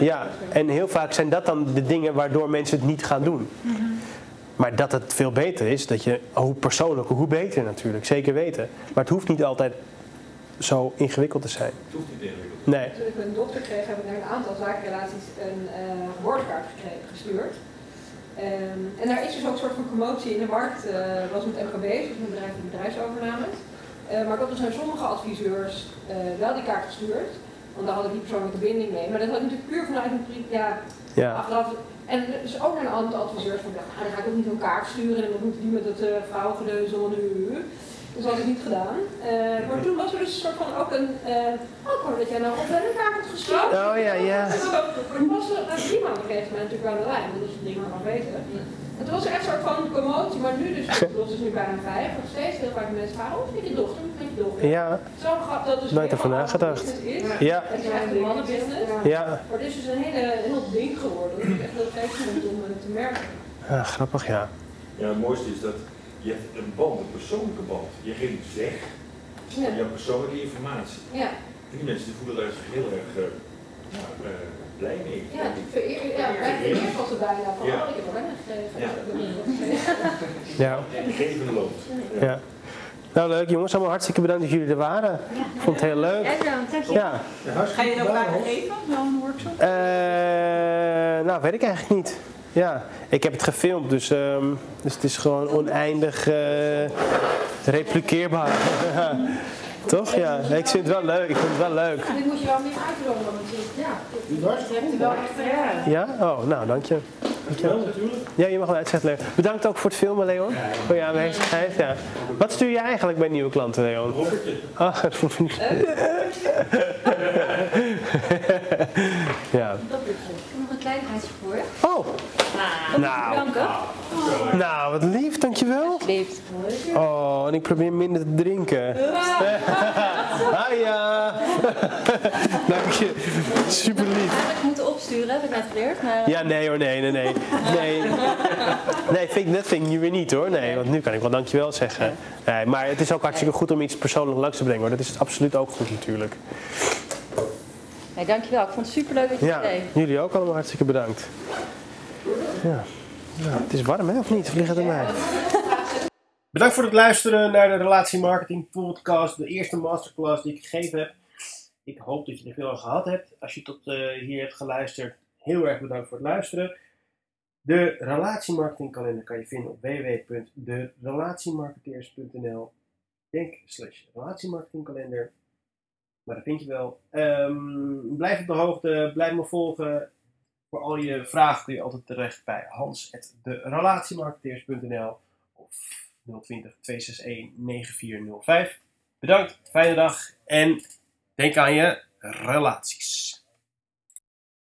Ja, en heel vaak zijn dat dan de dingen waardoor mensen het niet gaan doen. Maar dat het veel beter is, dat je, hoe persoonlijker, hoe beter natuurlijk, zeker weten. Maar het hoeft niet altijd zo ingewikkeld te zijn. Het hoeft niet ingewikkeld. Nee. Toen ik een dochter kreeg, heb ik naar een aantal zakenrelaties een eh woordkaart gekregen, gestuurd. Ehm, en daar is dus ook een soort van commotie in de markt. eh was met MKB's, dus met bedrijven en bedrijfsovernames. Eh, maar ik had dus naar sommige adviseurs eh, wel die kaart gestuurd. Want daar had ik die persoonlijke binding mee. Maar dat had ik natuurlijk puur vanuit een ja, Ja. achteraf. En dus ook naar een aantal adviseurs van, nou, dan ga ik ook niet zo'n kaart sturen en dan moet die met het eh vrouwengedeuzel en u. Dus dat had ik niet gedaan. Eh, maar toen was er dus een soort van ook een, eh oh, dat jij nou op een kaart had gestuurd. Oh ja, ja. Toen was er uh, prima op een gegeven moment natuurlijk aan de lijn, want dat is het ding maar weten. Toen was echt een soort van commotie, maar nu dus, het is dus nu bijna vijf, nog steeds heel vaak mensen vragen, hoe het met je dochter, hoe het met je dochter? Ja, Zo gaat dat dus Nooit allemaal nagedacht. business is. Ja. Het is echt een mannenbusiness. ja. Maar het is dus een hele, heel ding geworden. Dat is echt heel gek vind om eh, te merken. Ah, grappig, ja. Ja, het mooiste is dat je hebt een band, een persoonlijke band. Je geeft iets weg Ja. van jouw persoonlijke informatie. Ja, Die mensen die voelen daar zich heel erg eh, ja, eh, blij mee. ja, vereer, ja, bij vereer was bijna van, Ja. oh, ik heb er gekregen. Ja. Ja. Geven ja. Nou leuk jongens, allemaal hartstikke bedankt dat jullie er waren. Ik vond het heel leuk. Dank je. Ja. Ga je het ook vaker geven, zo'n workshop? Eh, nou, weet ik eigenlijk niet. Ja, ik heb het gefilmd, dus, ehm, dus het is gewoon oneindig eh, repliceerbaar. Toch? Ja, ik vind het wel leuk. Ik vind het wel leuk. Dit moet je wel meer uitromen natuurlijk. Ja, je hebt er wel echt Ja? Oh, nou, dank je. Dank je. Ja, je mag wel uitzetten, Leon. Bedankt ook voor het filmen, Leon. Voor je aanwezigheid. Ja. Wat stuur je eigenlijk bij nieuwe klanten, Leon? Ah, ja. Nog een kleinigheidje voor. Oh, Ah, Nou. Nou, wat lief, dankjewel. Lief. Oh, en ik probeer minder te drinken. Hiya. Dank je. Super lief. Eigenlijk moeten opsturen, heb ik net geleerd. Maar, Ja, nee hoor, nee, nee, nee. Nee, nee vind ik, dat vind ik nu weer niet hoor. Nee, want nu kan ik wel dankjewel zeggen. Nee, maar het is ook hartstikke goed om iets persoonlijk langs te brengen hoor. Dat is absoluut ook goed natuurlijk. nee, dankjewel. Ik vond het superleuk dat je Ja, het deed. jullie ook allemaal hartstikke bedankt. Ja. Het is warm hè, of niet? Het aan mij? Bedankt voor het luisteren naar de Relatie Marketing Podcast, de eerste masterclass die ik gegeven heb. Ik hoop dat je er veel aan gehad hebt. Als je tot eh, hier hebt geluisterd, heel erg bedankt voor het luisteren. De relatiemarketingkalender kan je vinden op www.derelatiemarketeers.nl Denk slash relatiemarketingkalender. Maar dat vind je wel. Ehm, blijf op de hoogte, blijf me volgen. Voor al je vragen kun je altijd terecht bij hans.derelatiemarketeers.nl of 020 261 9405. Bedankt, fijne dag en denk aan je relaties.